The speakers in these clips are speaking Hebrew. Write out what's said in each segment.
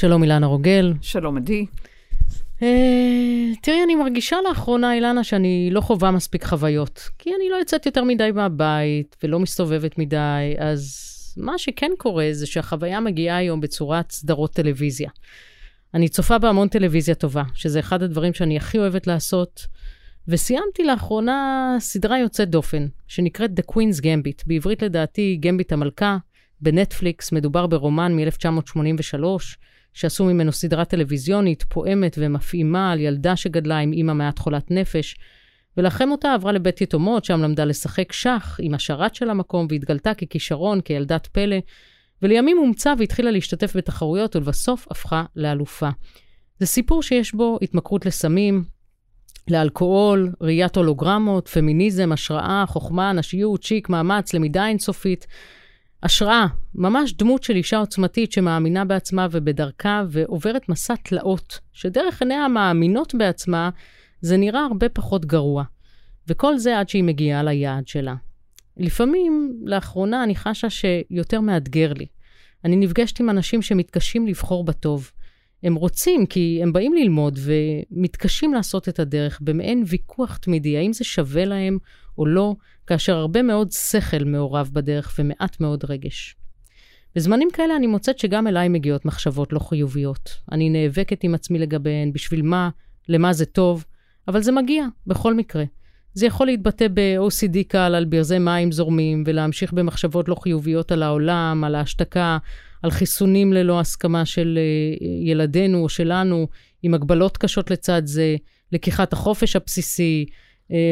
שלום אילנה רוגל. שלום עדי. Uh, תראי, אני מרגישה לאחרונה, אילנה, שאני לא חווה מספיק חוויות. כי אני לא יוצאת יותר מדי מהבית ולא מסתובבת מדי, אז מה שכן קורה זה שהחוויה מגיעה היום בצורת סדרות טלוויזיה. אני צופה בהמון טלוויזיה טובה, שזה אחד הדברים שאני הכי אוהבת לעשות. וסיימתי לאחרונה סדרה יוצאת דופן, שנקראת The Queen's Gambit, בעברית לדעתי גמביט המלכה, בנטפליקס, מדובר ברומן מ-1983, שעשו ממנו סדרה טלוויזיונית, פועמת ומפעימה על ילדה שגדלה עם אימא מעט חולת נפש, ולאחרי מותה עברה לבית יתומות, שם למדה לשחק שח עם השרת של המקום, והתגלתה ככישרון, כילדת פלא, ולימים אומצה והתחילה להשתתף בתחרויות, ולבסוף הפכה לאלופה. זה סיפור שיש בו התמכרות לסמים, לאלכוהול, ראיית הולוגרמות, פמיניזם, השראה, חוכמה, נשיות, שיק, מאמץ, למידה אינסופית. השראה, ממש דמות של אישה עוצמתית שמאמינה בעצמה ובדרכה ועוברת מסע תלאות, שדרך עיניה המאמינות בעצמה זה נראה הרבה פחות גרוע. וכל זה עד שהיא מגיעה ליעד שלה. לפעמים, לאחרונה, אני חשה שיותר מאתגר לי. אני נפגשת עם אנשים שמתקשים לבחור בטוב. הם רוצים, כי הם באים ללמוד ומתקשים לעשות את הדרך במעין ויכוח תמידי, האם זה שווה להם או לא, כאשר הרבה מאוד שכל מעורב בדרך ומעט מאוד רגש. בזמנים כאלה אני מוצאת שגם אליי מגיעות מחשבות לא חיוביות. אני נאבקת עם עצמי לגביהן, בשביל מה, למה זה טוב, אבל זה מגיע, בכל מקרה. זה יכול להתבטא ב-OCD קל על ברזי מים זורמים, ולהמשיך במחשבות לא חיוביות על העולם, על ההשתקה, על חיסונים ללא הסכמה של uh, ילדינו או שלנו, עם הגבלות קשות לצד זה, לקיחת החופש הבסיסי,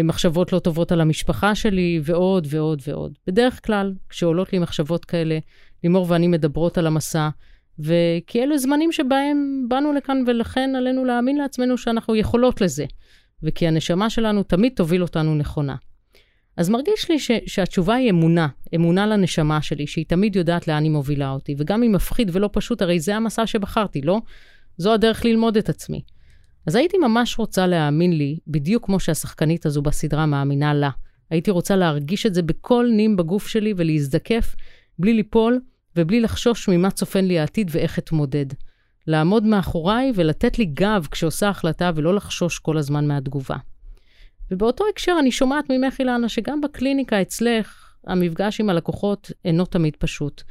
מחשבות לא טובות על המשפחה שלי, ועוד ועוד ועוד. בדרך כלל, כשעולות לי מחשבות כאלה, לימור ואני מדברות על המסע, וכי אלו זמנים שבהם באנו לכאן, ולכן עלינו להאמין לעצמנו שאנחנו יכולות לזה, וכי הנשמה שלנו תמיד תוביל אותנו נכונה. אז מרגיש לי ש, שהתשובה היא אמונה, אמונה לנשמה שלי, שהיא תמיד יודעת לאן היא מובילה אותי. וגם אם מפחיד ולא פשוט, הרי זה המסע שבחרתי, לא? זו הדרך ללמוד את עצמי. אז הייתי ממש רוצה להאמין לי, בדיוק כמו שהשחקנית הזו בסדרה מאמינה לה. הייתי רוצה להרגיש את זה בכל נים בגוף שלי ולהזדקף, בלי ליפול ובלי לחשוש ממה צופן לי העתיד ואיך אתמודד. לעמוד מאחוריי ולתת לי גב כשעושה החלטה ולא לחשוש כל הזמן מהתגובה. ובאותו הקשר אני שומעת ממך, אילנה, שגם בקליניקה אצלך, המפגש עם הלקוחות אינו תמיד פשוט.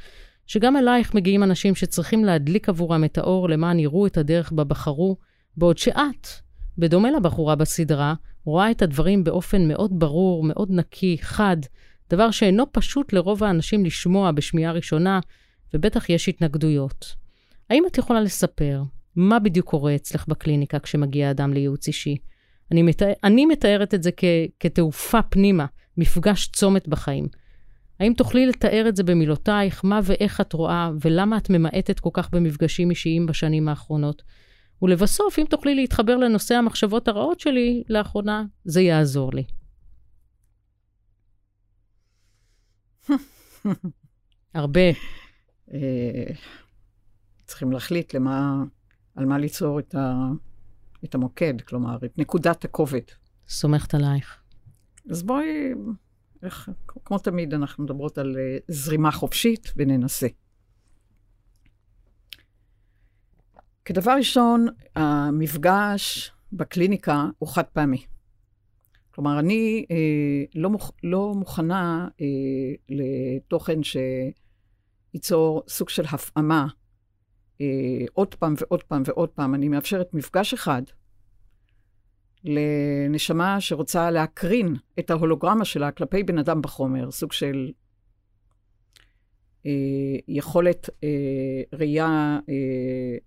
שגם אלייך מגיעים אנשים שצריכים להדליק עבורם את האור למען יראו את הדרך בה בחרו, בעוד שאת, בדומה לבחורה בסדרה, רואה את הדברים באופן מאוד ברור, מאוד נקי, חד, דבר שאינו פשוט לרוב האנשים לשמוע בשמיעה ראשונה, ובטח יש התנגדויות. האם את יכולה לספר מה בדיוק קורה אצלך בקליניקה כשמגיע אדם לייעוץ אישי? אני, מתאר, אני מתארת את זה כ, כתעופה פנימה, מפגש צומת בחיים. האם תוכלי לתאר את זה במילותייך, מה ואיך את רואה, ולמה את ממעטת כל כך במפגשים אישיים בשנים האחרונות? ולבסוף, אם תוכלי להתחבר לנושא המחשבות הרעות שלי לאחרונה, זה יעזור לי. הרבה. אה, צריכים להחליט למה, על מה ליצור את ה... את המוקד, כלומר, את נקודת הכובד. סומכת עלייך. אז בואי, איך, כמו תמיד, אנחנו מדברות על uh, זרימה חופשית, וננסה. כדבר ראשון, המפגש בקליניקה הוא חד פעמי. כלומר, אני אה, לא, מוכ, לא מוכנה אה, לתוכן שייצור סוג של הפעמה אה, עוד פעם ועוד פעם ועוד פעם, אני מאפשרת מפגש אחד לנשמה שרוצה להקרין את ההולוגרמה שלה כלפי בן אדם בחומר, סוג של אה, יכולת אה, ראייה אה,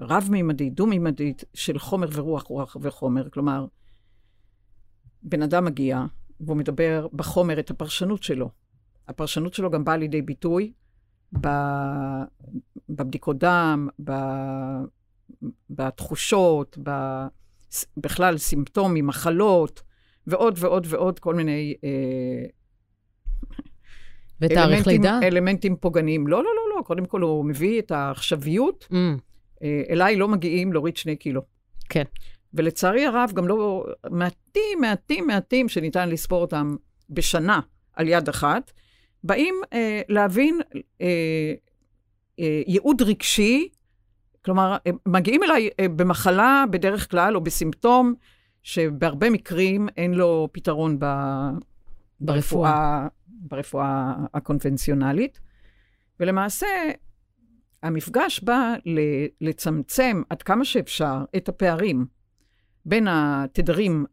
רב-מימדית, דו-מימדית, של חומר ורוח, רוח וחומר. כלומר, בן אדם מגיע, והוא מדבר בחומר את הפרשנות שלו. הפרשנות שלו גם באה לידי ביטוי בבדיקות דם, בתחושות, בכלל סימפטומים, מחלות, ועוד ועוד ועוד כל מיני... אה, ותאריך לידה? אלמנטים פוגעניים. לא, לא, לא, לא. קודם כל הוא מביא את העכשוויות. Mm. אה, אליי לא מגיעים להוריד שני קילו. כן. ולצערי הרב, גם לא... מעטים, מעטים, מעטים שניתן לספור אותם בשנה על יד אחת, באים אה, להבין אה, אה, ייעוד רגשי כלומר, הם מגיעים אליי אה, במחלה בדרך כלל, או בסימפטום, שבהרבה מקרים אין לו פתרון ב... ברפואה, ברפואה הקונבנציונלית. ולמעשה, המפגש בא לצמצם עד כמה שאפשר את הפערים בין התדרים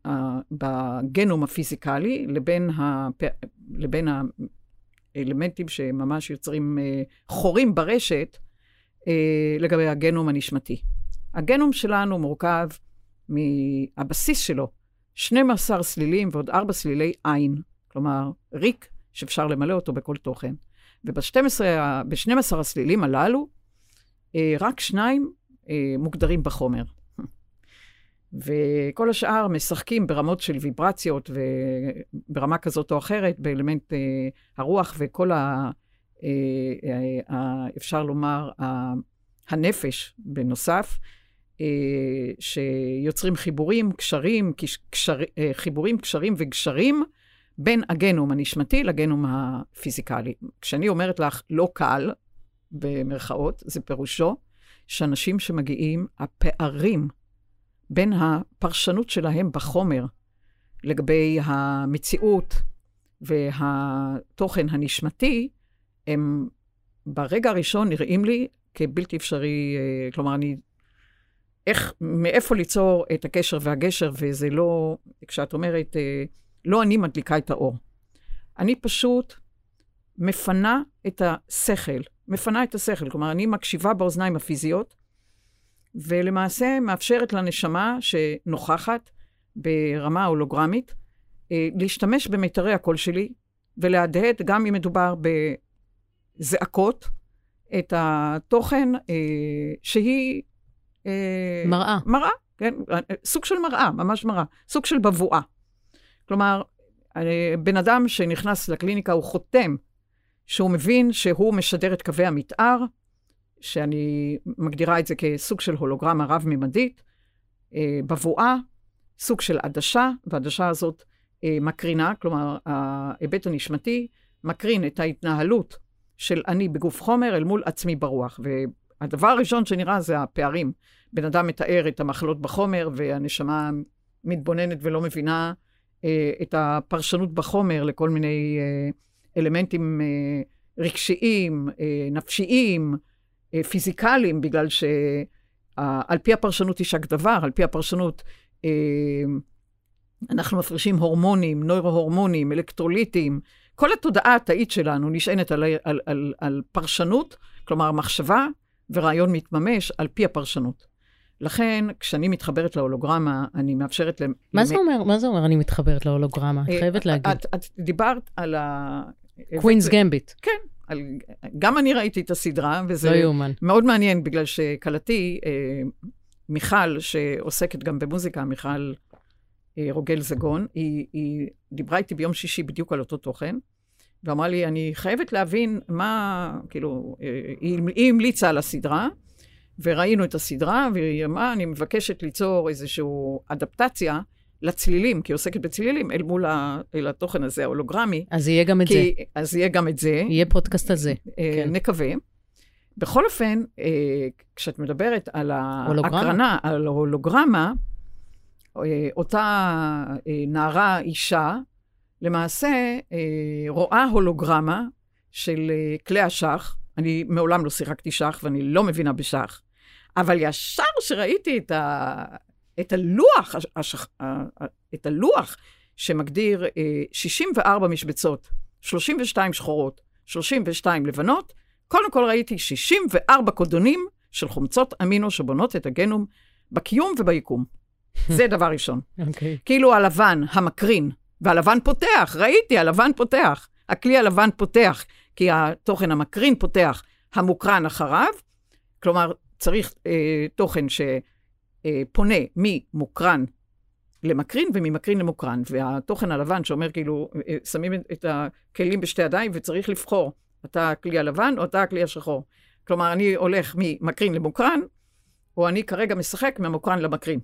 בגנום הפיזיקלי לבין, הפ... לבין האלמנטים שממש יוצרים אה, חורים ברשת אה, לגבי הגנום הנשמתי. הגנום שלנו מורכב מהבסיס שלו, 12 סלילים ועוד 4 סלילי עין, כלומר ריק שאפשר למלא אותו בכל תוכן. וב-12 הסלילים הללו, אה, רק שניים מוגדרים בחומר. וכל השאר משחקים ברמות של ויברציות וברמה כזאת או אחרת, באלמנט אה, הרוח וכל ה... אה, אה, אפשר לומר, הנפש בנוסף, אה, שיוצרים חיבורים, קשרים, קשר, אה, חיבורים, קשרים וגשרים בין הגנום הנשמתי לגנום הפיזיקלי. כשאני אומרת לך לא קל, במרכאות, זה פירושו שאנשים שמגיעים, הפערים בין הפרשנות שלהם בחומר לגבי המציאות והתוכן הנשמתי, הם ברגע הראשון נראים לי כבלתי אפשרי, אה, כלומר, אני... איך, מאיפה ליצור את הקשר והגשר, וזה לא, כשאת אומרת, אה, לא אני מדליקה את האור. אני פשוט מפנה את השכל, מפנה את השכל, כלומר, אני מקשיבה באוזניים הפיזיות, ולמעשה מאפשרת לנשמה שנוכחת ברמה הולוגרמית אה, להשתמש במיתרי הקול שלי ולהדהד, גם אם מדובר בזעקות, את התוכן אה, שהיא... אה, מראה. מראה, כן, סוג של מראה, ממש מראה, סוג של בבואה. כלומר, בן אדם שנכנס לקליניקה, הוא חותם שהוא מבין שהוא משדר את קווי המתאר, שאני מגדירה את זה כסוג של הולוגרמה רב-ממדית, אה, בבואה, סוג של עדשה, והעדשה הזאת אה, מקרינה, כלומר, ההיבט הנשמתי מקרין את ההתנהלות של אני בגוף חומר אל מול עצמי ברוח. והדבר הראשון שנראה זה הפערים. בן אדם מתאר את המחלות בחומר, והנשמה מתבוננת ולא מבינה אה, את הפרשנות בחומר לכל מיני אלמנטים אה, רגשיים, אה, נפשיים, אה, פיזיקליים, בגלל שעל פי הפרשנות יישק דבר, על פי הפרשנות אנחנו מפרישים הורמונים, נוירו-הורמונים, אלקטרוליטים. כל התודעה התאית שלנו נשענת על, על, על, על פרשנות, כלומר מחשבה ורעיון מתממש על פי הפרשנות. לכן, כשאני מתחברת להולוגרמה, אני מאפשרת... מה זה אומר? מה זה אומר אני מתחברת להולוגרמה? את חייבת להגיד. את, את דיברת על ה... קווינס גמביט. כן, על, גם אני ראיתי את הסדרה, וזה לא יאומן. מאוד מעניין, בגלל שכלתי, אה, מיכל, שעוסקת גם במוזיקה, מיכל אה, רוגל זגון, היא, היא דיברה איתי ביום שישי בדיוק על אותו תוכן, ואמרה לי, אני חייבת להבין מה, כאילו, אה, היא, היא המליצה על הסדרה, וראינו את הסדרה, והיא אמרה, אני מבקשת ליצור איזושהי אדפטציה. לצלילים, כי היא עוסקת בצלילים, אל מול ה, אל התוכן הזה, ההולוגרמי. אז יהיה גם את כי, זה. אז יהיה גם את זה. יהיה פודקאסט הזה. אה, כן. נקווה. בכל אופן, אה, כשאת מדברת על ההקרנה, על ההולוגרמה, אה, אותה אה, נערה, אישה, למעשה אה, רואה הולוגרמה של אה, כלי השח. אני מעולם לא שיחקתי שח ואני לא מבינה בשח, אבל ישר שראיתי את, ה, את הלוח, השח, את הלוח שמגדיר 64 אה, משבצות, 32 שחורות, 32 לבנות, קודם כל ראיתי 64 קודונים של חומצות אמינו שבונות את הגנום בקיום וביקום. זה דבר ראשון. Okay. אוקיי. כאילו הלבן, המקרין, והלבן פותח, ראיתי, הלבן פותח. הכלי הלבן פותח, כי התוכן המקרין פותח, המוקרן אחריו. כלומר, צריך אה, תוכן ש... אה, פונה ממוקרן למקרין וממקרין למוקרן. והתוכן הלבן שאומר כאילו, אה, שמים את הכלים בשתי ידיים וצריך לבחור, אתה הכלי הלבן או אתה הכלי השחור. כלומר, אני הולך ממקרין למוקרן, או אני כרגע משחק מהמוקרן למקרין.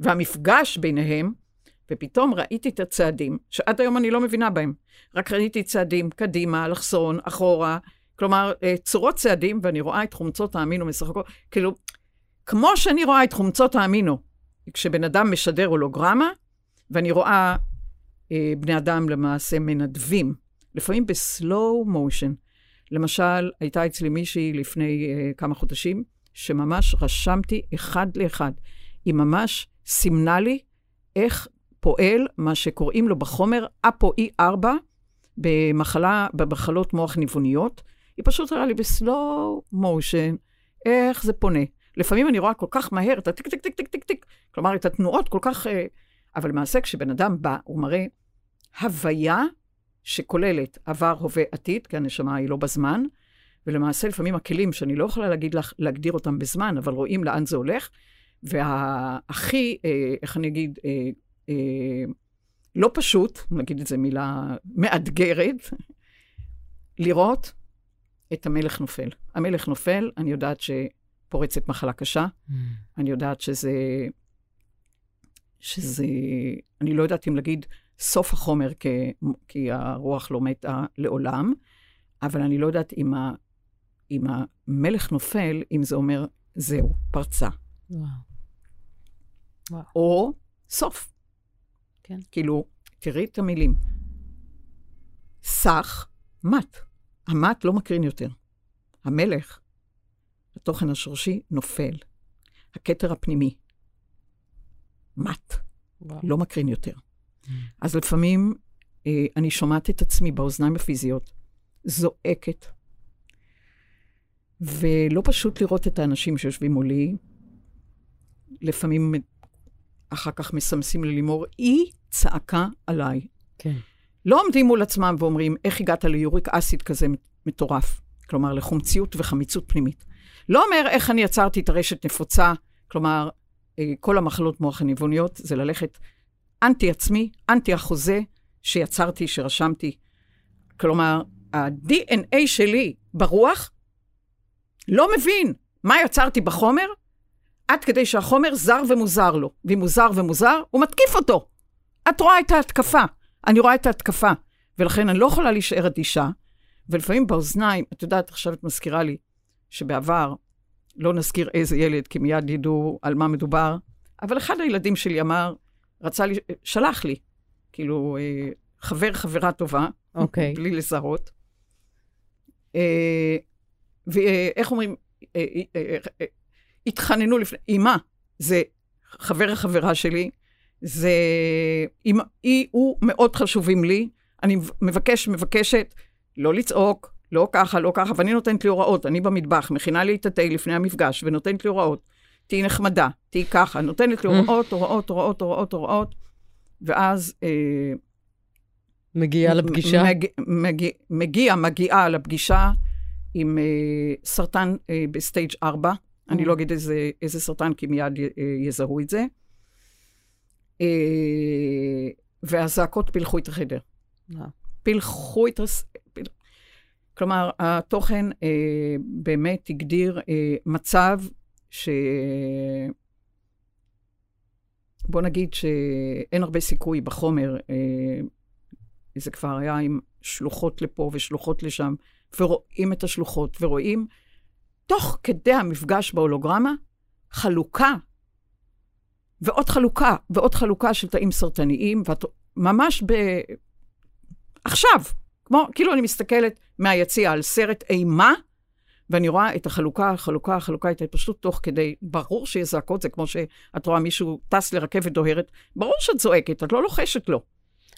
והמפגש ביניהם, ופתאום ראיתי את הצעדים, שעד היום אני לא מבינה בהם. רק ראיתי צעדים קדימה, אלכסון, אחורה, כלומר, אה, צורות צעדים, ואני רואה את חומצות האמינו משחקות, כאילו, כמו שאני רואה את חומצות האמינו, כשבן אדם משדר הולוגרמה, ואני רואה אה, בני אדם למעשה מנדבים, לפעמים ב slow motion. למשל, הייתה אצלי מישהי לפני אה, כמה חודשים, שממש רשמתי אחד לאחד. היא ממש סימנה לי איך פועל מה שקוראים לו בחומר APOE4 במחלה, במחלות מוח ניווניות. היא פשוט הראה לי ב slow motion איך זה פונה. לפעמים אני רואה כל כך מהר את הטיק טיק טיק טיק טיק טיק, כלומר את התנועות כל כך... אה, אבל למעשה כשבן אדם בא, הוא מראה הוויה שכוללת עבר, הווה, עתיד, כי הנשמה היא לא בזמן, ולמעשה לפעמים הכלים שאני לא יכולה להגיד לך, להגדיר אותם בזמן, אבל רואים לאן זה הולך, והכי, אה, איך אני אגיד, אה, לא פשוט, נגיד את זה מילה מאתגרת, לראות את המלך נופל. המלך נופל, אני יודעת שפורצת מחלה קשה, mm. אני יודעת שזה, שזה, אני לא יודעת אם להגיד סוף החומר, כי, כי הרוח לא מתה לעולם, אבל אני לא יודעת אם, ה, אם המלך נופל, אם זה אומר, זהו, פרצה. וואו. וואו. או סוף. כן. כאילו, תראי את המילים. סך, מת. המט לא מקרין יותר. המלך, התוכן השורשי, נופל. הכתר הפנימי, מת. וואו. לא מקרין יותר. Mm. אז לפעמים אה, אני שומעת את עצמי באוזניים הפיזיות, זועקת. ולא פשוט לראות את האנשים שיושבים מולי, לפעמים אחר כך מסמסים ללימור, היא צעקה עליי. כן. לא עומדים מול עצמם ואומרים, איך הגעת ליוריק אסיד כזה מטורף? כלומר, לחומציות וחמיצות פנימית. לא אומר איך אני יצרתי את הרשת נפוצה, כלומר, אה, כל המחלות מוח הניווניות, זה ללכת אנטי עצמי, אנטי החוזה שיצרתי, שרשמתי. כלומר, ה-DNA שלי ברוח לא מבין מה יצרתי בחומר, עד כדי שהחומר זר ומוזר לו. ואם הוא זר ומוזר, הוא מתקיף אותו. את רואה את ההתקפה. אני רואה את ההתקפה. ולכן אני לא יכולה להישאר אדישה, ולפעמים באוזניים, את יודעת, עכשיו את מזכירה לי, שבעבר, לא נזכיר איזה ילד, כי מיד ידעו על מה מדובר, אבל אחד הילדים שלי אמר, רצה לי, שלח לי, כאילו, אה, חבר, חברה טובה, okay. אוקיי. בלי לזהות. אה, ואיך אומרים, אה, התחננו לפני, אימה, זה חבר החברה שלי, זה, היא, היא, הוא מאוד חשובים לי, אני מבקש, מבקשת, לא לצעוק, לא ככה, לא ככה, ואני נותנת לי הוראות, אני במטבח, מכינה לי את התה לפני המפגש, ונותנת לי הוראות. תהיי נחמדה, תהיי ככה, נותנת לי הוראות, הוראות, הוראות, הוראות, הוראות, ואז... אה, מגיעה לפגישה? מג, מג, מגיע, מגיעה לפגישה עם אה, סרטן אה, ב stage 4. אני לא אגיד איזה, איזה סרטן, כי מיד אה, יזהו את זה. אה, והזעקות פילחו את החדר. פילחו את... כלומר, התוכן אה, באמת הגדיר אה, מצב ש... בוא נגיד שאין הרבה סיכוי בחומר, אה, זה כבר היה עם שלוחות לפה ושלוחות לשם, ורואים את השלוחות, ורואים תוך כדי המפגש בהולוגרמה, חלוקה, ועוד חלוקה, ועוד חלוקה של תאים סרטניים, ואת ממש ב... עכשיו, כמו, כאילו אני מסתכלת מהיציע על סרט אימה, ואני רואה את החלוקה, החלוקה, החלוקה, את ההתפשטות תוך כדי, ברור שיש זעקות, זה כמו שאת רואה מישהו טס לרכבת דוהרת, ברור שאת זועקת, את לא לוחשת לו.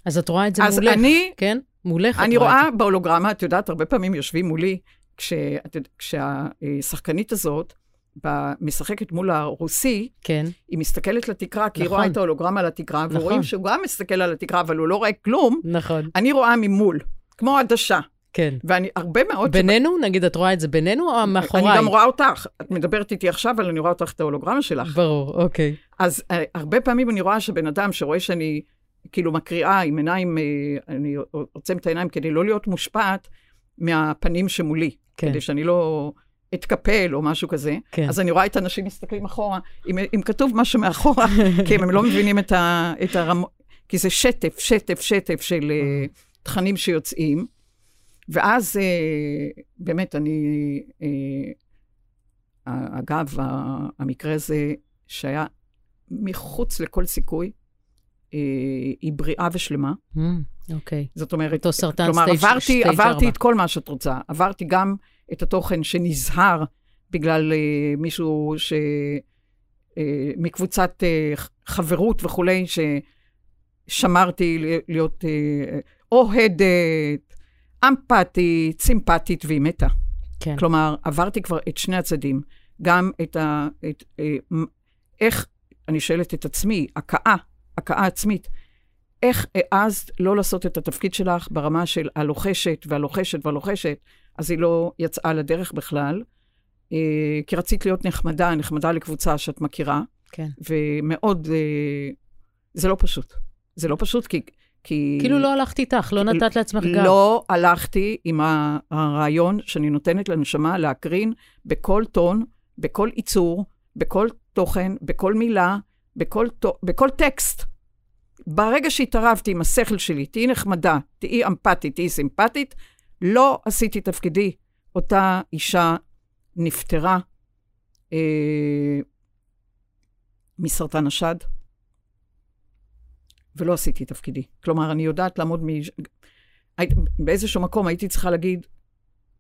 אז את רואה את זה אז מולך, אני, כן? מולך אני רואה רואה בהולוגרמה, את יודעת, הרבה פעמים יושבים מולי, כש, כשהשחקנית הזאת, משחקת מול הרוסי, כן. היא מסתכלת לתקרה, כי נכון. היא רואה נכון. את ההולוגרמה על התקרה, נכון. ורואים שהוא גם מסתכל על התקרה, אבל הוא לא רואה כלום. נכון. אני רואה ממול, כמו עדשה. כן. ואני הרבה מאוד... בינינו? שבא... נגיד, את רואה את זה בינינו או מאחוריי? אני גם רואה אותך. את מדברת איתי עכשיו, אבל אני רואה אותך את ההולוגרמה שלך. ברור, אוקיי. אז uh, הרבה פעמים אני רואה שבן אדם שרואה שאני כאילו מקריאה עם עיניים, uh, אני עוצם את העיניים כדי לא להיות מושפעת מהפנים שמולי. כן. כדי שאני לא אתקפל או משהו כזה. כן. אז אני רואה את האנשים מסתכלים אחורה, אם, אם כתוב משהו מאחורה, כי הם לא מבינים את, ה, את הרמ... כי זה שטף, שטף, שטף של uh, תכנים שיוצאים. ואז uh, באמת, אני... Uh, אגב, המקרה הזה שהיה מחוץ לכל סיכוי, אה, היא בריאה ושלמה. אוקיי. Mm, okay. זאת אומרת, אותו סרטן כלומר, stage עברתי, stage עברתי 4. את כל מה שאת רוצה. עברתי גם את התוכן שנזהר בגלל אה, מישהו ש... אה, מקבוצת אה, חברות וכולי, ששמרתי להיות אה, אוהדת, אמפתית, סימפטית, והיא מתה. כן. כלומר, עברתי כבר את שני הצדדים. גם את ה... את, אה, איך, אני שואלת את עצמי, הכאה, הכאה עצמית, איך העזת לא לעשות את התפקיד שלך ברמה של הלוחשת והלוחשת והלוחשת, אז היא לא יצאה לדרך בכלל, אה, כי רצית להיות נחמדה, נחמדה לקבוצה שאת מכירה, כן. ומאוד, אה, זה לא פשוט. זה לא פשוט כי... כי כאילו לא הלכת איתך, לא נתת לעצמך גב. לא הלכתי עם הרעיון שאני נותנת לנשמה להקרין בכל טון, בכל ייצור, בכל תוכן, בכל מילה, בכל, בכל טקסט. ברגע שהתערבתי עם השכל שלי, תהיי נחמדה, תהיי אמפתית, תהיי סימפטית, לא עשיתי תפקידי. אותה אישה נפטרה אה, מסרטן השד, ולא עשיתי תפקידי. כלומר, אני יודעת לעמוד מ... באיזשהו מקום הייתי צריכה להגיד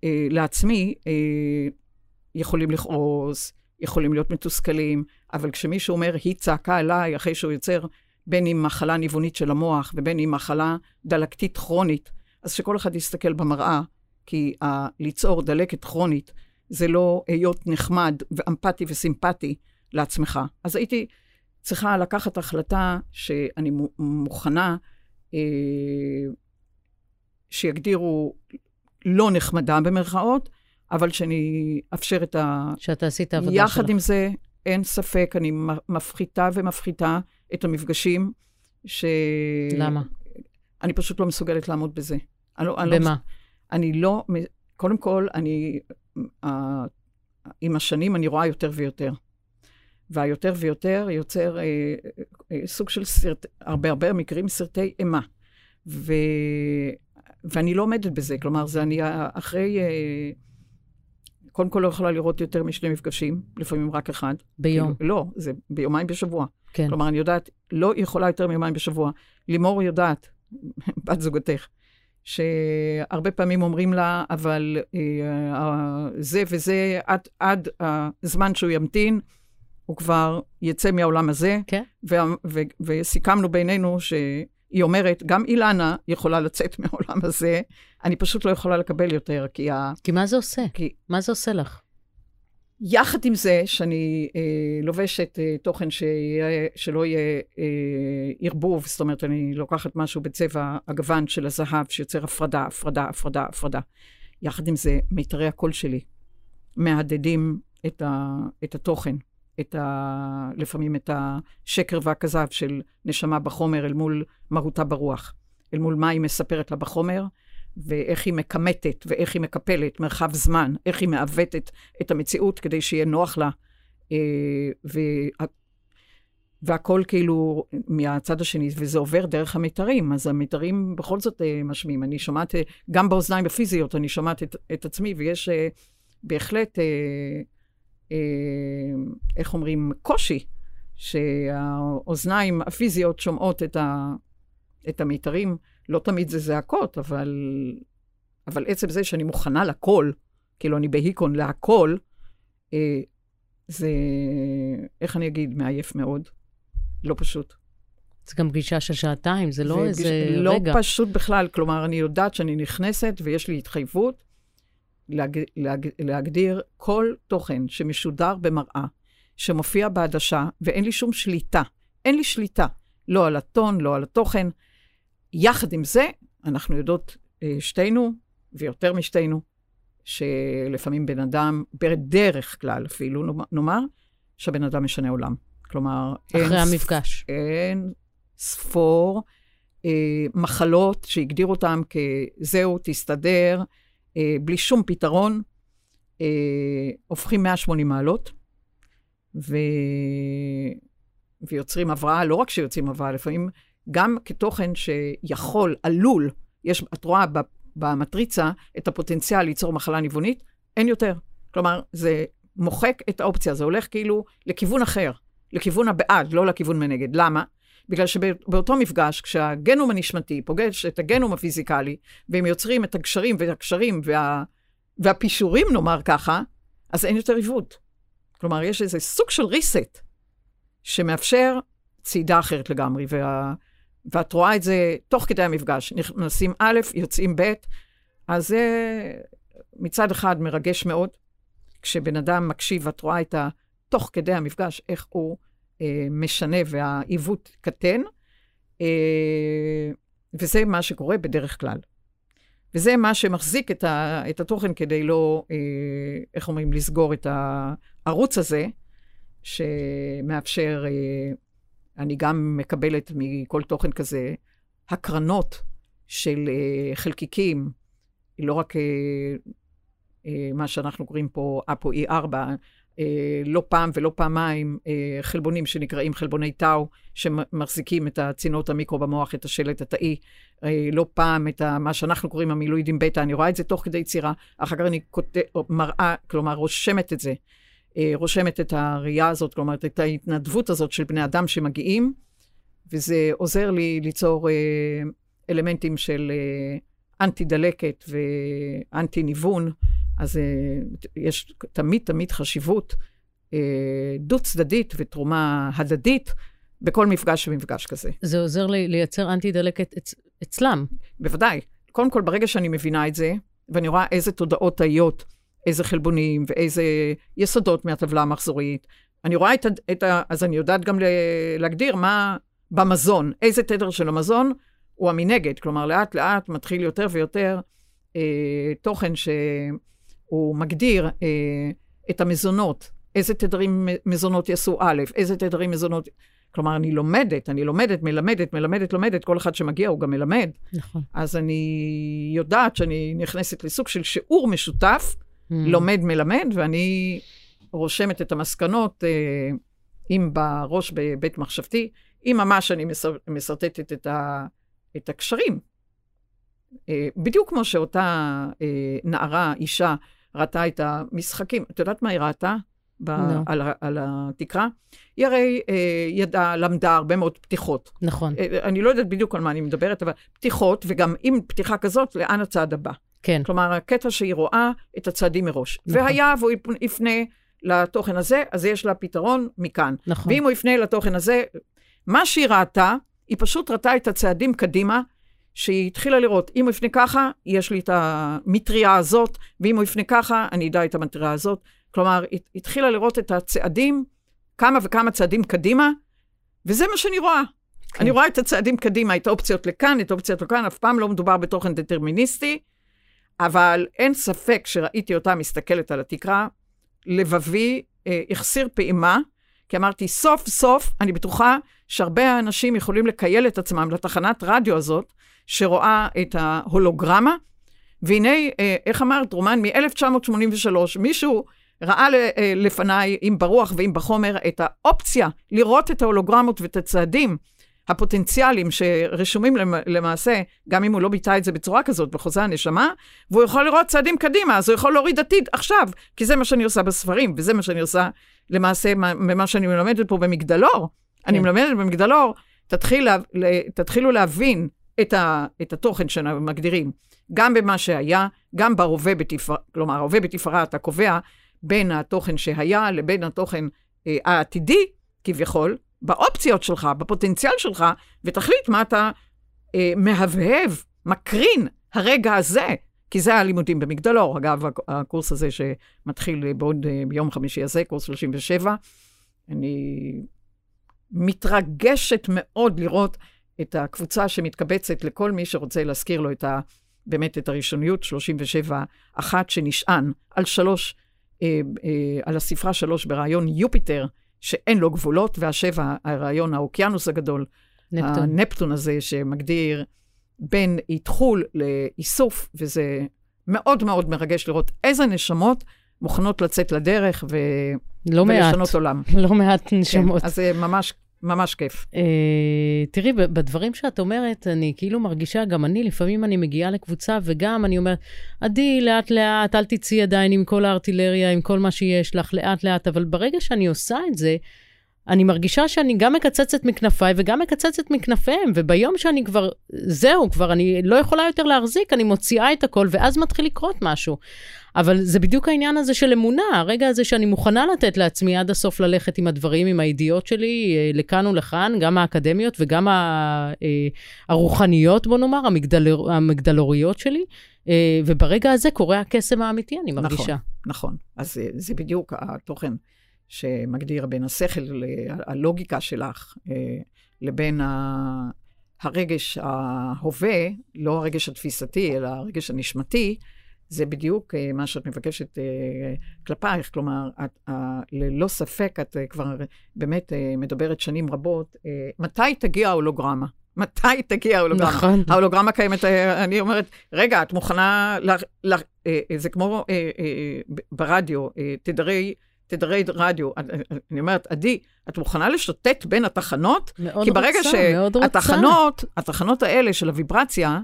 אה, לעצמי, אה, יכולים לכעוס, יכולים להיות מתוסכלים, אבל כשמישהו אומר, היא צעקה אליי אחרי שהוא יוצר בין אם מחלה ניוונית של המוח ובין אם מחלה דלקתית כרונית, אז שכל אחד יסתכל במראה, כי ה- ליצור דלקת כרונית זה לא היות נחמד ואמפתי וסימפטי לעצמך. אז הייתי צריכה לקחת החלטה שאני מו- מוכנה אה, שיגדירו לא נחמדה במרכאות, אבל שאני אאפשר את ה... שאתה עשית עבודה שלך. יחד עם זה, אין ספק, אני מפחיתה ומפחיתה את המפגשים, ש... למה? אני פשוט לא מסוגלת לעמוד בזה. אני לא, אני לא במה? אני לא, קודם כל, אני, עם השנים אני רואה יותר ויותר. והיותר ויותר יוצר uh, uh, סוג של סרט, הרבה הרבה מקרים סרטי אימה. ו, ואני לא עומדת בזה, כלומר, זה אני אה, אחרי, uh, קודם כל לא יכולה לראות יותר משני מפגשים, לפעמים רק אחד. ביום. כאילו, לא, זה ביומיים בשבוע. כן. כלומר, אני יודעת, לא יכולה יותר מיומיים בשבוע. לימור יודעת, בת זוגתך, שהרבה פעמים אומרים לה, אבל אה, אה, זה וזה, עד, עד הזמן שהוא ימתין, הוא כבר יצא מהעולם הזה. כן. ו- ו- וסיכמנו בינינו שהיא אומרת, גם אילנה יכולה לצאת מהעולם הזה, אני פשוט לא יכולה לקבל יותר, כי ה... כי מה זה עושה? כי מה זה עושה לך? יחד עם זה שאני אה, לובשת אה, תוכן שיהיה, שלא יהיה אה, ערבוב, זאת אומרת, אני לוקחת משהו בצבע הגוון של הזהב, שיוצר הפרדה, הפרדה, הפרדה, הפרדה. יחד עם זה, מיתרי הקול שלי מהדהדים את, ה, את התוכן, את ה, לפעמים את השקר והכזב של נשמה בחומר אל מול מהותה ברוח, אל מול מה היא מספרת לה בחומר, ואיך היא מכמתת ואיך היא מקפלת מרחב זמן, איך היא מעוותת את המציאות כדי שיהיה נוח לה. אה, וה... והכל כאילו מהצד השני, וזה עובר דרך המיתרים, אז המיתרים בכל זאת אה, משמיעים. אני שומעת, גם באוזניים הפיזיות, אני שומעת את, את עצמי, ויש אה, בהחלט, איך אומרים, קושי, שהאוזניים הפיזיות שומעות את, ה, את המיתרים. לא תמיד זה זעקות, אבל, אבל עצם זה שאני מוכנה לכל, כאילו אני בהיקון להכל, אה, זה, איך אני אגיד, מעייף מאוד. לא פשוט. זה גם פגישה של שעתיים, זה לא זה איזה פגיש- רגע. לא פשוט בכלל, כלומר, אני יודעת שאני נכנסת ויש לי התחייבות להג, להג, להגדיר כל תוכן שמשודר במראה, שמופיע בעדשה, ואין לי שום שליטה. אין לי שליטה, לא על הטון, לא על התוכן. יחד עם זה, אנחנו יודעות אה, שתינו, ויותר משתינו, שלפעמים בן אדם, בדרך כלל אפילו, נאמר- שהבן אדם משנה עולם. כלומר, אין אחרי ספ- המפגש. אין ספור אה, מחלות שהגדירו אותם כזהו, תסתדר, אה, בלי שום פתרון, אה, הופכים 180 מעלות, ו... ויוצרים הבראה, לא רק שיוצרים הבראה, לפעמים גם כתוכן שיכול, עלול, יש, את רואה במטריצה את הפוטנציאל ליצור מחלה ניוונית, אין יותר. כלומר, זה מוחק את האופציה, זה הולך כאילו לכיוון אחר, לכיוון הבעד, לא לכיוון מנגד. למה? בגלל שבאותו מפגש, כשהגנום הנשמתי פוגש את הגנום הפיזיקלי, והם יוצרים את הגשרים והקשרים וה, והפישורים, נאמר ככה, אז אין יותר עיוות. כלומר, יש איזה סוג של reset שמאפשר צעידה אחרת לגמרי, וה, ואת רואה את זה תוך כדי המפגש. נכנסים א', יוצאים ב', אז זה מצד אחד מרגש מאוד, כשבן אדם מקשיב ואת רואה את ה... תוך כדי המפגש, איך הוא משנה והעיוות קטן, אה, וזה מה שקורה בדרך כלל. וזה מה שמחזיק את, ה, את התוכן כדי לא, אה, איך אומרים, לסגור את הערוץ הזה, שמאפשר, אה, אני גם מקבלת מכל תוכן כזה הקרנות של חלקיקים, לא רק מה שאנחנו קוראים פה אפו E4, אה, לא פעם ולא פעמיים אה, חלבונים שנקראים חלבוני טאו, שמחזיקים את הצינות המיקרו במוח, את השלט התאי, אה, לא פעם את מה שאנחנו קוראים המילואידים בטא, אני רואה את זה תוך כדי יצירה, אחר כך אני כות... מראה, כלומר רושמת את זה, רושמת את הראייה הזאת, כלומר את ההתנדבות הזאת של בני אדם שמגיעים, וזה עוזר לי ליצור אלמנטים של אנטי דלקת ואנטי ניוון. אז uh, יש תמיד תמיד חשיבות uh, דו-צדדית ותרומה הדדית בכל מפגש ומפגש כזה. זה עוזר לי לייצר אנטי-דלקת אצ... אצלם. בוודאי. קודם כל, ברגע שאני מבינה את זה, ואני רואה איזה תודעות תאיות, איזה חלבונים ואיזה יסודות מהטבלה המחזורית, אני רואה את ה... את ה אז אני יודעת גם להגדיר מה במזון, איזה תדר של המזון הוא המנגד. כלומר, לאט-לאט מתחיל יותר ויותר אה, תוכן ש... הוא מגדיר אה, את המזונות, איזה תדרים מזונות יעשו א', איזה תדרים מזונות... כלומר, אני לומדת, אני לומדת, מלמדת, מלמדת, לומדת, כל אחד שמגיע הוא גם מלמד. נכון. אז אני יודעת שאני נכנסת לסוג של שיעור משותף, mm. לומד, מלמד, ואני רושמת את המסקנות, אה, אם בראש בבית מחשבתי, אם ממש אני מסרטטת את, ה, את הקשרים. אה, בדיוק כמו שאותה אה, נערה, אישה, ראתה את המשחקים. את יודעת מה היא ראתה? ב- no. לא. על, על התקרה. היא הרי אה, ידעה, למדה הרבה מאוד פתיחות. נכון. אה, אני לא יודעת בדיוק על מה אני מדברת, אבל פתיחות, וגם עם פתיחה כזאת, לאן הצעד הבא. כן. כלומר, הקטע שהיא רואה את הצעדים מראש. נכון. והיה והוא יפנה לתוכן הזה, אז יש לה פתרון מכאן. נכון. ואם הוא יפנה לתוכן הזה, מה שהיא ראתה, היא פשוט ראתה את הצעדים קדימה, שהיא התחילה לראות, אם הוא יפנה ככה, יש לי את המטריה הזאת, ואם הוא יפנה ככה, אני אדע את המטריה הזאת. כלומר, היא התחילה לראות את הצעדים, כמה וכמה צעדים קדימה, וזה מה שאני רואה. כן. אני רואה את הצעדים קדימה, את האופציות לכאן, את האופציות לכאן, אף פעם לא מדובר בתוכן דטרמיניסטי, אבל אין ספק שראיתי אותה מסתכלת על התקרה, לבבי אה, החסיר פעימה, כי אמרתי, סוף סוף, אני בטוחה שהרבה אנשים יכולים לקייל את עצמם לתחנת רדיו הזאת, שרואה את ההולוגרמה, והנה, אה, איך אמרת, רומן, מ-1983, מישהו ראה אה, לפניי, אם ברוח ואם בחומר, את האופציה לראות את ההולוגרמות ואת הצעדים הפוטנציאליים שרשומים למעשה, גם אם הוא לא ביטא את זה בצורה כזאת בחוזה הנשמה, והוא יכול לראות צעדים קדימה, אז הוא יכול להוריד עתיד עכשיו, כי זה מה שאני עושה בספרים, וזה מה שאני עושה למעשה ממה שאני מלמדת פה במגדלור. כן. אני מלמדת במגדלור, תתחיל, תתחילו להבין את, ה, את התוכן שמגדירים, גם במה שהיה, גם בהווה בתפארה, כלומר, ההווה בתפארה אתה קובע בין התוכן שהיה לבין התוכן אה, העתידי, כביכול, באופציות שלך, בפוטנציאל שלך, ותחליט מה אתה אה, מהבהב, מקרין הרגע הזה, כי זה הלימודים במגדלור. אגב, הקורס הזה שמתחיל בעוד, אה, ביום חמישי הזה, קורס 37, אני מתרגשת מאוד לראות את הקבוצה שמתקבצת לכל מי שרוצה להזכיר לו את ה... באמת את הראשוניות, 37, אחת שנשען על שלוש, אה, אה, על הספרה שלוש ברעיון יופיטר, שאין לו גבולות, והשבע, הרעיון האוקיינוס הגדול, נפטון. הנפטון הזה, שמגדיר בין איתחול לאיסוף, וזה מאוד מאוד מרגש לראות איזה נשמות מוכנות לצאת לדרך ו... לא ולשנות מעט. עולם. לא מעט נשמות. כן, אז זה ממש ממש כיף. אה, תראי, בדברים שאת אומרת, אני כאילו מרגישה, גם אני, לפעמים אני מגיעה לקבוצה, וגם אני אומרת, עדי, לאט-לאט, אל תצאי עדיין עם כל הארטילריה, עם כל מה שיש לך, לאט-לאט, אבל ברגע שאני עושה את זה, אני מרגישה שאני גם מקצצת מכנפיי וגם מקצצת מכנפיהם, וביום שאני כבר, זהו, כבר אני לא יכולה יותר להחזיק, אני מוציאה את הכל, ואז מתחיל לקרות משהו. אבל זה בדיוק העניין הזה של אמונה, הרגע הזה שאני מוכנה לתת לעצמי עד הסוף ללכת עם הדברים, עם הידיעות שלי, אה, לכאן ולכאן, גם האקדמיות וגם אה, הרוחניות, בוא נאמר, המגדלור, המגדלוריות שלי. אה, וברגע הזה קורה הקסם האמיתי, אני מרגישה. נכון, נכון. אז זה, זה בדיוק התוכן. שמגדיר בין השכל, הלוגיקה שלך, אה, לבין הרגש ההווה, לא הרגש התפיסתי, אלא הרגש הנשמתי, זה בדיוק אה, מה שאת מבקשת אה, כלפייך. כלומר, את, ללא ספק, את כבר באמת מדברת שנים רבות, מתי תגיע ההולוגרמה? מתי תגיע ההולוגרמה? נכון. ההולוגרמה קיימת, אני אומרת, רגע, את מוכנה, ל, ל, זה כמו ברדיו, תדרי תדרי רדיו. אני אומרת, עדי, את מוכנה לשוטט בין התחנות? מאוד כי ברגע רוצה, מאוד רוצה. שהתחנות, התחנות האלה של הוויברציה,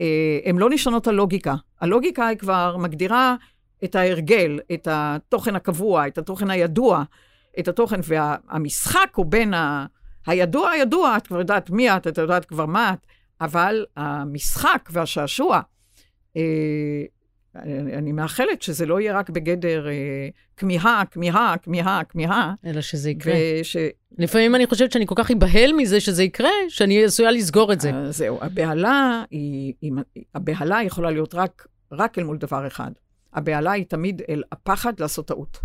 אה, הן לא נשענות על לוגיקה. הלוגיקה היא כבר מגדירה את ההרגל, את התוכן הקבוע, את התוכן הידוע, את התוכן, והמשחק הוא בין ה... הידוע, הידוע, את כבר יודעת מי את, את יודעת כבר מה את, אבל המשחק והשעשוע, אה, אני מאחלת שזה לא יהיה רק בגדר אה, כמיהה, כמיהה, כמיהה, כמיהה. אלא שזה יקרה. וש... לפעמים אני חושבת שאני כל כך אבהל מזה שזה יקרה, שאני עשויה לסגור את זה. Uh, זהו, הבהלה היא, היא, הבהלה יכולה להיות רק, רק אל מול דבר אחד. הבהלה היא תמיד אל הפחד לעשות טעות.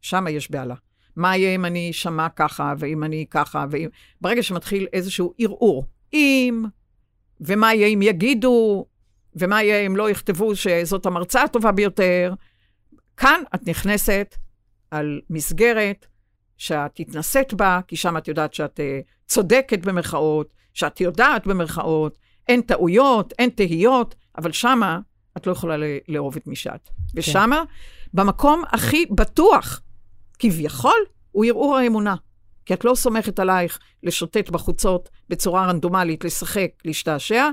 שם יש בהלה. מה יהיה אם אני אשמע ככה, ואם אני ככה, ואם... ברגע שמתחיל איזשהו ערעור, אם, ומה יהיה אם יגידו, ומה יהיה אם לא יכתבו שזאת המרצה הטובה ביותר. כאן את נכנסת על מסגרת שאת התנסית בה, כי שם את יודעת שאת uh, צודקת במרכאות, שאת יודעת במרכאות, אין טעויות, אין תהיות, אבל שמה את לא יכולה לאהוב את מי שאת. כן. ושמה, במקום הכי בטוח, כביכול, הוא ערעור האמונה. כי את לא סומכת עלייך לשוטט בחוצות בצורה רנדומלית, לשחק, להשתעשע,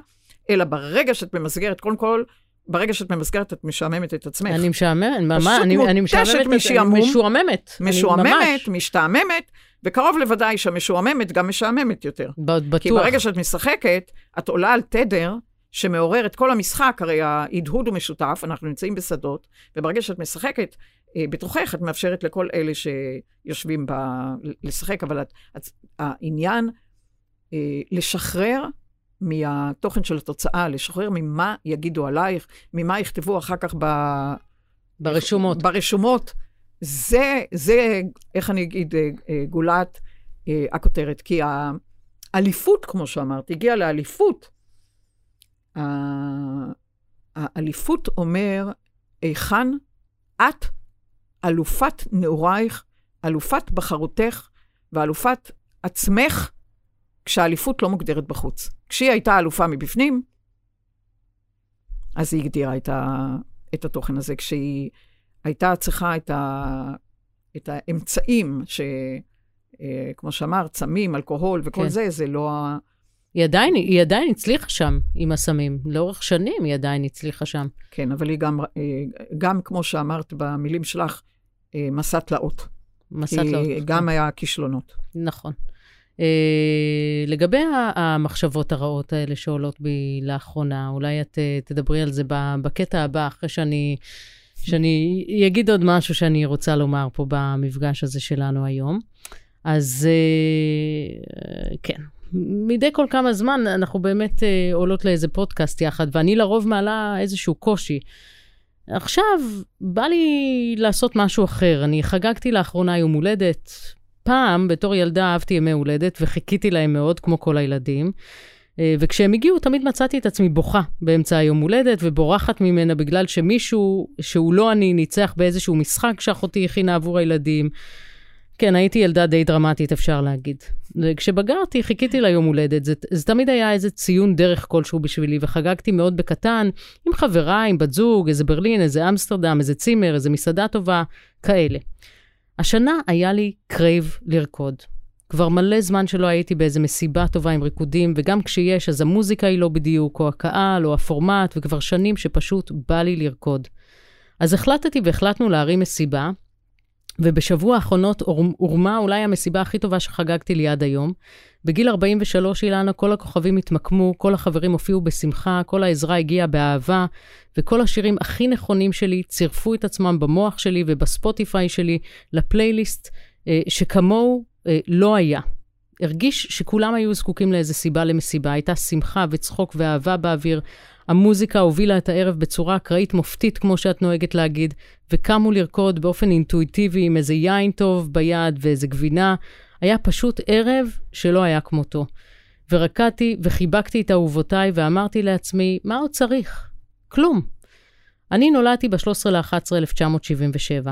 אלא ברגע שאת ממסגרת, קודם כל, ברגע שאת ממסגרת, את משעממת את עצמך. אני משעממת, ממש, אני, אני משעממת, משעמום, משועממת. משועממת, משתעממת, וקרוב לוודאי שהמשועממת גם משעממת יותר. בטוח. כי ברגע שאת משחקת, את עולה על תדר שמעורר את כל המשחק, הרי ההדהוד הוא משותף, אנחנו נמצאים בשדות, וברגע שאת משחקת אה, בתוכך, את מאפשרת לכל אלה שיושבים ב... לשחק, אבל את, את, העניין אה, לשחרר מהתוכן של התוצאה, לשחרר ממה יגידו עלייך, ממה יכתבו אחר כך ב... ברשומות. ברשומות. זה, זה, איך אני אגיד, אה, אה, גולת אה, הכותרת. כי האליפות, כמו שאמרת, הגיעה לאליפות. האליפות אומר, היכן את, אלופת נעורייך, אלופת בחרותך ואלופת עצמך, כשהאליפות לא מוגדרת בחוץ. כשהיא הייתה אלופה מבפנים, אז היא הגדירה את, ה, את התוכן הזה. כשהיא הייתה צריכה את, ה, את האמצעים, שכמו אה, שאמרת, סמים, אלכוהול וכל כן. זה, זה לא ה... היא עדיין, היא עדיין הצליחה שם עם הסמים. לאורך שנים היא עדיין הצליחה שם. כן, אבל היא גם, אה, גם כמו שאמרת במילים שלך, אה, מסע תלאות. מסע תלאות. גם כן. היה כישלונות. נכון. Uh, לגבי המחשבות הרעות האלה שעולות בי לאחרונה, אולי את uh, תדברי על זה בקטע הבא, אחרי שאני, שאני אגיד עוד משהו שאני רוצה לומר פה במפגש הזה שלנו היום. אז uh, כן, מדי כל כמה זמן אנחנו באמת uh, עולות לאיזה פודקאסט יחד, ואני לרוב מעלה איזשהו קושי. עכשיו, בא לי לעשות משהו אחר. אני חגגתי לאחרונה יום הולדת, פעם, בתור ילדה, אהבתי ימי הולדת וחיכיתי להם מאוד, כמו כל הילדים. אה, וכשהם הגיעו, תמיד מצאתי את עצמי בוכה באמצע היום הולדת ובורחת ממנה בגלל שמישהו שהוא לא אני ניצח באיזשהו משחק שאחותי הכינה עבור הילדים. כן, הייתי ילדה די דרמטית, אפשר להגיד. וכשבגרתי, חיכיתי ליום הולדת. זה, זה תמיד היה איזה ציון דרך כלשהו בשבילי, וחגגתי מאוד בקטן, עם חברה, עם בת זוג, איזה ברלין, איזה אמסטרדם, איזה צימר, איזה מסעדה טובה, כאלה. השנה היה לי crave לרקוד. כבר מלא זמן שלא הייתי באיזה מסיבה טובה עם ריקודים, וגם כשיש, אז המוזיקה היא לא בדיוק, או הקהל, או הפורמט, וכבר שנים שפשוט בא לי לרקוד. אז החלטתי והחלטנו להרים מסיבה, ובשבוע האחרונות הורמה אולי המסיבה הכי טובה שחגגתי לי עד היום. בגיל 43, אילנה, כל הכוכבים התמקמו, כל החברים הופיעו בשמחה, כל העזרה הגיעה באהבה, וכל השירים הכי נכונים שלי צירפו את עצמם במוח שלי ובספוטיפיי שלי לפלייליסט אה, שכמוהו אה, לא היה. הרגיש שכולם היו זקוקים לאיזה סיבה למסיבה, הייתה שמחה וצחוק ואהבה באוויר. המוזיקה הובילה את הערב בצורה אקראית מופתית, כמו שאת נוהגת להגיד, וקמו לרקוד באופן אינטואיטיבי עם איזה יין טוב ביד ואיזה גבינה. היה פשוט ערב שלא היה כמותו. ורקדתי וחיבקתי את אהובותיי ואמרתי לעצמי, מה עוד צריך? כלום. אני נולדתי ב-13 ל-11 1977.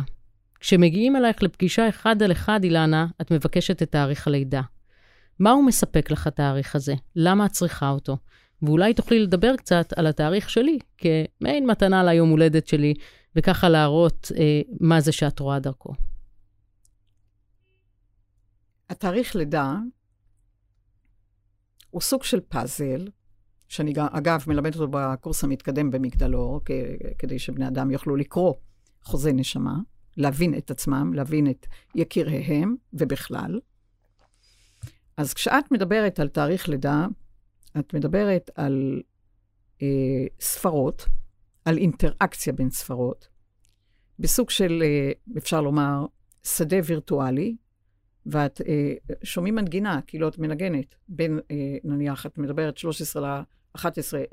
כשמגיעים אלייך לפגישה אחד על אחד, אילנה, את מבקשת את תאריך הלידה. מה הוא מספק לך התאריך הזה? למה את צריכה אותו? ואולי תוכלי לדבר קצת על התאריך שלי, כמעין מתנה ליום הולדת שלי, וככה להראות אה, מה זה שאת רואה דרכו. התאריך לידה הוא סוג של פאזל, שאני אגב מלמד אותו בקורס המתקדם במגדלור, כדי שבני אדם יוכלו לקרוא חוזה נשמה, להבין את עצמם, להבין את יקיריהם ובכלל. אז כשאת מדברת על תאריך לידה, את מדברת על אה, ספרות, על אינטראקציה בין ספרות, בסוג של, אה, אפשר לומר, שדה וירטואלי, ואת אה, שומעים מנגינה, כאילו את מנגנת, בין, אה, נניח, את מדברת 13 ל-11,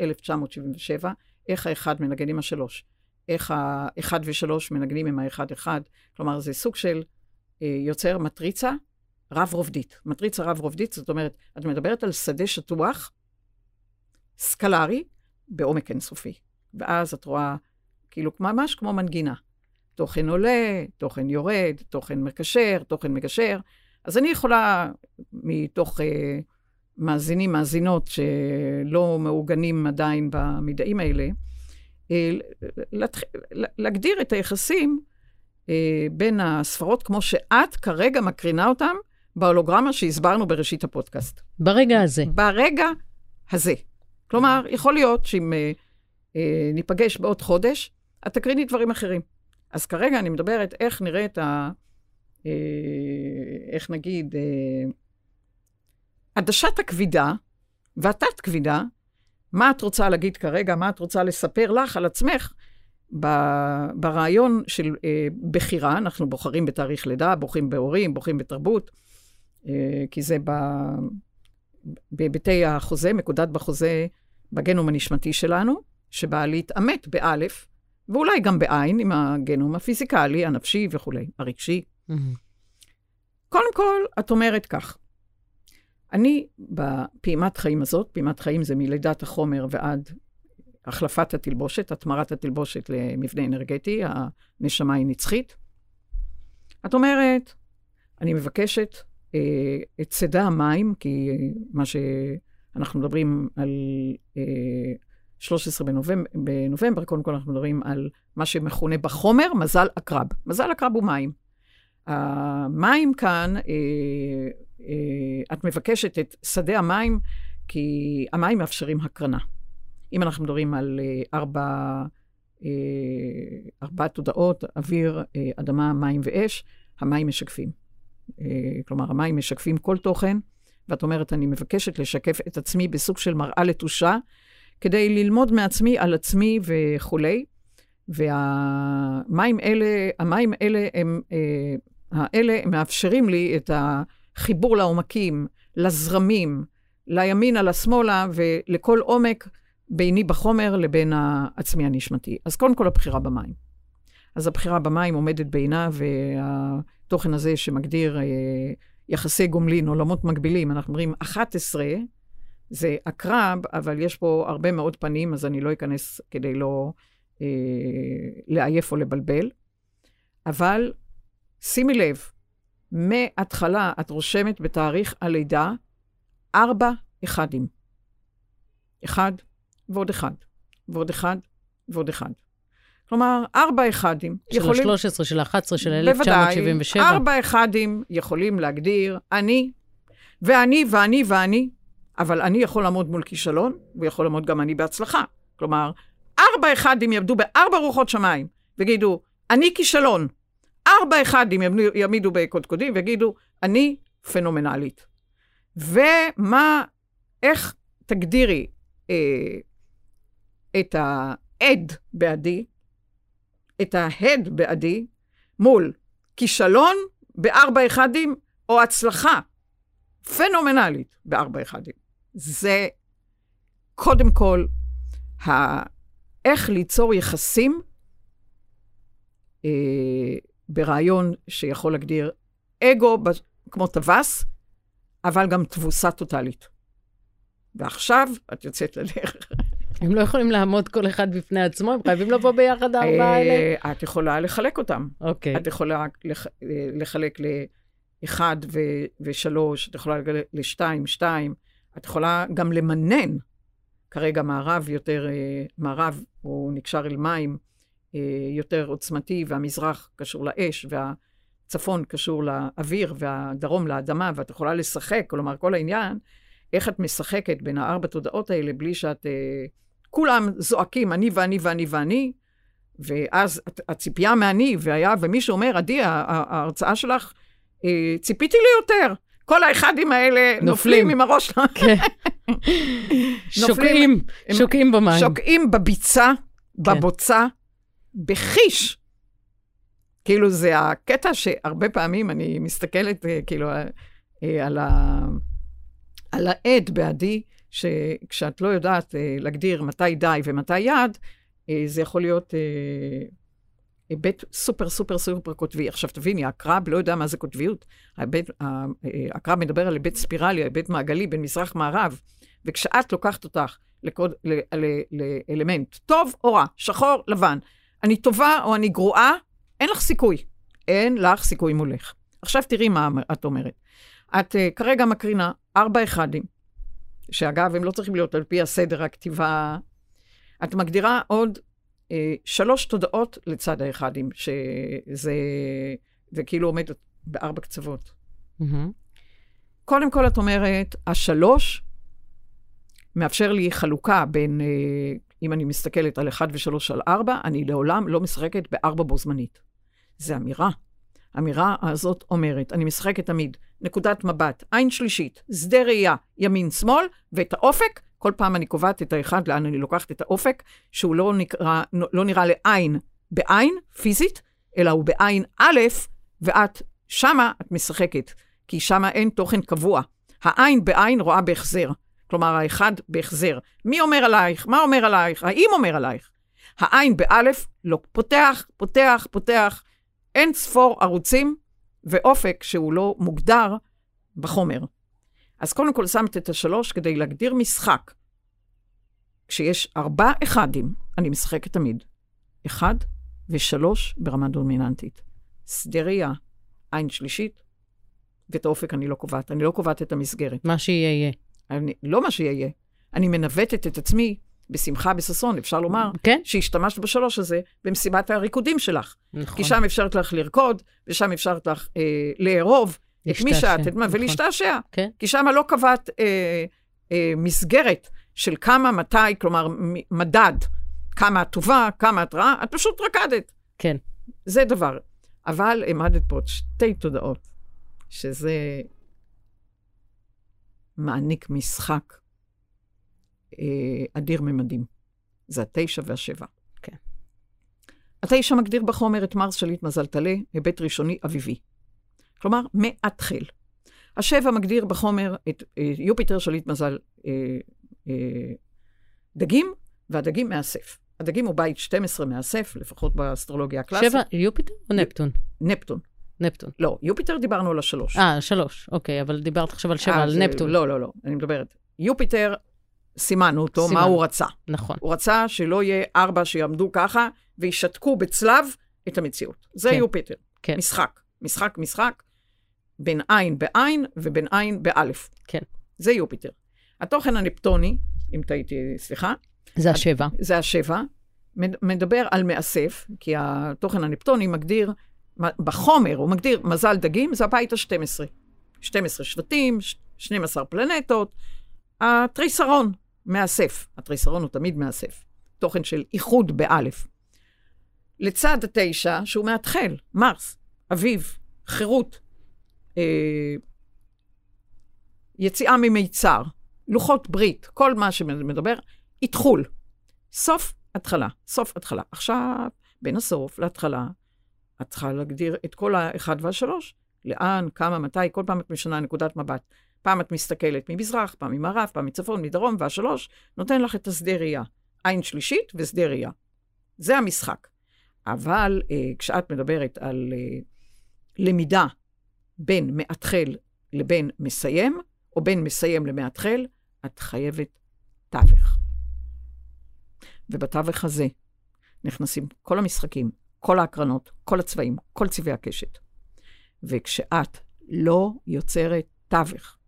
1977, איך האחד מנגן עם השלוש, איך האחד ושלוש מנגנים עם האחד אחד, כלומר, זה סוג של אה, יוצר מטריצה רב-רובדית. מטריצה רב-רובדית, זאת אומרת, את מדברת על שדה שטוח, סקלרי, בעומק אינסופי. ואז את רואה, כאילו, ממש כמו מנגינה. תוכן עולה, תוכן יורד, תוכן מקשר, תוכן מגשר. אז אני יכולה, מתוך אה, מאזינים, מאזינות שלא מעוגנים עדיין במידעים האלה, אה, לתח... להגדיר את היחסים אה, בין הספרות כמו שאת כרגע מקרינה אותם בהולוגרמה שהסברנו בראשית הפודקאסט. ברגע הזה. ברגע הזה. כלומר, יכול להיות שאם אה, אה, ניפגש בעוד חודש, את תקריני דברים אחרים. אז כרגע אני מדברת איך נראית ה... אה, איך נגיד, אה, עדשת הכבידה והתת-כבידה, מה את רוצה להגיד כרגע, מה את רוצה לספר לך על עצמך ב- ברעיון של אה, בחירה, אנחנו בוחרים בתאריך לידה, בוחרים בהורים, בוחרים בתרבות, אה, כי זה ב- בהיבטי החוזה, מקודד בחוזה, בגנום הנשמתי שלנו, שבא להתעמת באלף, ואולי גם בעין, עם הגנום הפיזיקלי, הנפשי וכולי, הרגשי. Mm-hmm. קודם כל, את אומרת כך, אני בפעימת חיים הזאת, פעימת חיים זה מלידת החומר ועד החלפת התלבושת, התמרת התלבושת למבנה אנרגטי, הנשמה היא נצחית. את אומרת, אני מבקשת את צידה המים, כי מה שאנחנו מדברים על אה, 13 בנובמבר, קודם כל אנחנו מדברים על מה שמכונה בחומר מזל עקרב. מזל עקרב הוא מים. המים כאן, אה, אה, את מבקשת את שדה המים, כי המים מאפשרים הקרנה. אם אנחנו מדברים על אה, ארבע, אה, ארבע תודעות, אוויר, אה, אדמה, מים ואש, המים משקפים. אה, כלומר, המים משקפים כל תוכן, ואת אומרת, אני מבקשת לשקף את עצמי בסוג של מראה לתושה, כדי ללמוד מעצמי על עצמי וכולי. והמים האלה, המים האלה הם, אה, האלה מאפשרים לי את החיבור לעומקים, לזרמים, לימינה, לשמאלה ולכל עומק ביני בחומר לבין העצמי הנשמתי. אז קודם כל הבחירה במים. אז הבחירה במים עומדת בעינה, והתוכן הזה שמגדיר אה, יחסי גומלין, עולמות מקבילים, אנחנו אומרים 11, זה הקרב, אבל יש פה הרבה מאוד פנים, אז אני לא אכנס כדי לא אה, לעייף או לבלבל. אבל שימי לב, מההתחלה את רושמת בתאריך הלידה ארבע אחדים. אחד ועוד אחד, ועוד אחד ועוד אחד. כלומר, ארבע אחדים של יכולים... של ה-13, של ה-11, של 1977. בוודאי, ארבע אחדים יכולים להגדיר, אני ואני, ואני, ואני, אבל אני יכול לעמוד מול כישלון, ויכול לעמוד גם אני בהצלחה. כלומר, ארבע אחדים יעמדו בארבע רוחות שמיים, ויגידו, אני כישלון. ארבע אחדים יעמידו בקודקודים ויגידו, אני פנומנלית. ומה, איך תגדירי אה, את העד בעדי, את ההד בעדי, מול כישלון בארבע אחדים, או הצלחה פנומנלית בארבע אחדים. זה קודם כל ה... איך ליצור יחסים אה, ברעיון שיכול להגדיר אגו כמו טווס, אבל גם תבוסה טוטאלית. ועכשיו את יוצאת לדרך. הם לא יכולים לעמוד כל אחד בפני עצמו, הם חייבים לבוא ביחד הארבעה האלה? אה, את יכולה לחלק אותם. אוקיי. את יכולה לח... לחלק לאחד ושלוש, את יכולה לשתיים, שתיים. את יכולה גם למנן. כרגע מערב יותר, אה, מערב הוא נקשר אל מים אה, יותר עוצמתי, והמזרח קשור לאש, והצפון קשור לאוויר, והדרום לאדמה, ואת יכולה לשחק, כלומר, כל העניין, איך את משחקת בין הארבע תודעות האלה בלי שאת... אה, כולם זועקים, אני ואני ואני ואני, ואז הציפייה מאני, והיה, ומישהו אומר, עדי, ההרצאה שלך, ציפיתי לי יותר. כל האחדים האלה נופלים, נופלים עם הראש. כן. שוקעים, שוקעים במים. שוקעים בביצה, כן. בבוצה, בחיש. כאילו, זה הקטע שהרבה פעמים אני מסתכלת, אה, כאילו, אה, אה, על, ה... על העד בעדי, שכשאת לא יודעת להגדיר מתי די ומתי יד, זה יכול להיות היבט סופר סופר סופר קוטבי. עכשיו תביני, הקרב לא יודע מה זה קוטביות. ההיבט, הקרב מדבר על היבט ספירלי, היבט מעגלי בין מזרח-מערב, וכשאת לוקחת אותך לקוד, ל, ל, לאלמנט טוב או רע, שחור, לבן, אני טובה או אני גרועה, אין לך סיכוי. אין לך סיכוי מולך. עכשיו תראי מה את אומרת. את uh, כרגע מקרינה ארבע אחדים, שאגב, הם לא צריכים להיות על פי הסדר הכתיבה. את מגדירה עוד אה, שלוש תודעות לצד האחדים, שזה זה כאילו עומד בארבע קצוות. Mm-hmm. קודם כל, את אומרת, השלוש מאפשר לי חלוקה בין, אה, אם אני מסתכלת על אחד ושלוש על ארבע, אני לעולם לא משחקת בארבע בו זמנית. זו אמירה. האמירה הזאת אומרת, אני משחקת תמיד נקודת מבט, עין שלישית, שדה ראייה, ימין-שמאל, ואת האופק כל פעם אני קובעת את האחד, לאן אני לוקחת את האופק, שהוא לא, נקרא, לא נראה לעין בעין, פיזית, אלא הוא בעין א', ואת, שמה את משחקת, כי שמה אין תוכן קבוע. העין בעין רואה בהחזר. כלומר, האחד בהחזר. מי אומר עלייך? מה אומר עלייך? האם אומר עלייך? העין באלף לא פותח, פותח, פותח, אין ספור ערוצים ואופק שהוא לא מוגדר בחומר. אז קודם כל שמת את השלוש כדי להגדיר משחק. כשיש ארבע אחדים, אני משחקת תמיד. אחד ושלוש ברמה דומיננטית. שדה ראייה, עין שלישית, ואת האופק אני לא קובעת. אני לא קובעת את המסגרת. מה שיהיה יהיה. אני, לא מה שיהיה. אני מנווטת את עצמי בשמחה, בששון, אפשר לומר, כן? שהשתמשת בשלוש הזה במסיבת הריקודים שלך. נכון. כי שם אפשרת לך לרקוד, ושם אפשרת לך אה, לאהוב, את מי שאת, את נכון. ולהשתעשע. כן. כי שם לא קבעת אה, אה, מסגרת של כמה, מתי, כלומר, מדד, כמה את טובה, כמה את רעה, את פשוט רקדת. כן. זה דבר. אבל העמדת פה שתי תודעות, שזה מעניק משחק אדיר ממדים. זה התשע והשבע. כן. התשע מגדיר בחומר את מרס שליט מזל טלה, היבט ראשוני אביבי. כלומר, מאתחל. השבע מגדיר בחומר את אה, יופיטר שליט מזל אה, אה, דגים, והדגים מאסף. הדגים הוא בית 12 מאסף, לפחות באסטרולוגיה הקלאסית. שבע, יופיטר או נפטון? נפטון. נפטון. לא, יופיטר דיברנו על השלוש. אה, שלוש, אוקיי, אבל דיברת עכשיו על שבע, אה, על נפטון. לא, לא, לא, אני מדברת. יופיטר, סימנו אותו, סימן. מה הוא רצה. נכון. הוא רצה שלא יהיה ארבע שיעמדו ככה וישתקו בצלב את המציאות. זה כן. יופיטר. כן. משחק. משחק, משחק. בין עין בעין ובין עין באלף. כן. זה יופיטר. התוכן הנפטוני, אם טעיתי, סליחה. זה השבע. זה השבע. מדבר על מאסף, כי התוכן הנפטוני מגדיר, בחומר, הוא מגדיר מזל דגים, זה הבית ה-12. 12 שבטים, 12 פלנטות, התריסרון מאסף. התריסרון הוא תמיד מאסף. תוכן של איחוד באלף. לצד התשע, שהוא מאתחל, מרס, אביב, חירות, אה, יציאה ממיצר, לוחות ברית, כל מה שמדבר, איתחול. סוף התחלה, סוף התחלה. עכשיו, בין הסוף להתחלה, את צריכה להגדיר את כל האחד והשלוש, לאן, כמה, מתי, כל פעם את משנה נקודת מבט. פעם את מסתכלת ממזרח, פעם ממערב, פעם מצפון, מדרום, והשלוש נותן לך את השדה ראייה. עין שלישית ושדה ראייה. זה המשחק. אבל אה, כשאת מדברת על אה, למידה בין מאתחל לבין מסיים, או בין מסיים למאתחל, את חייבת תווך. ובתווך הזה נכנסים כל המשחקים, כל ההקרנות, כל הצבעים, כל צבעי הקשת. וכשאת לא יוצרת תווך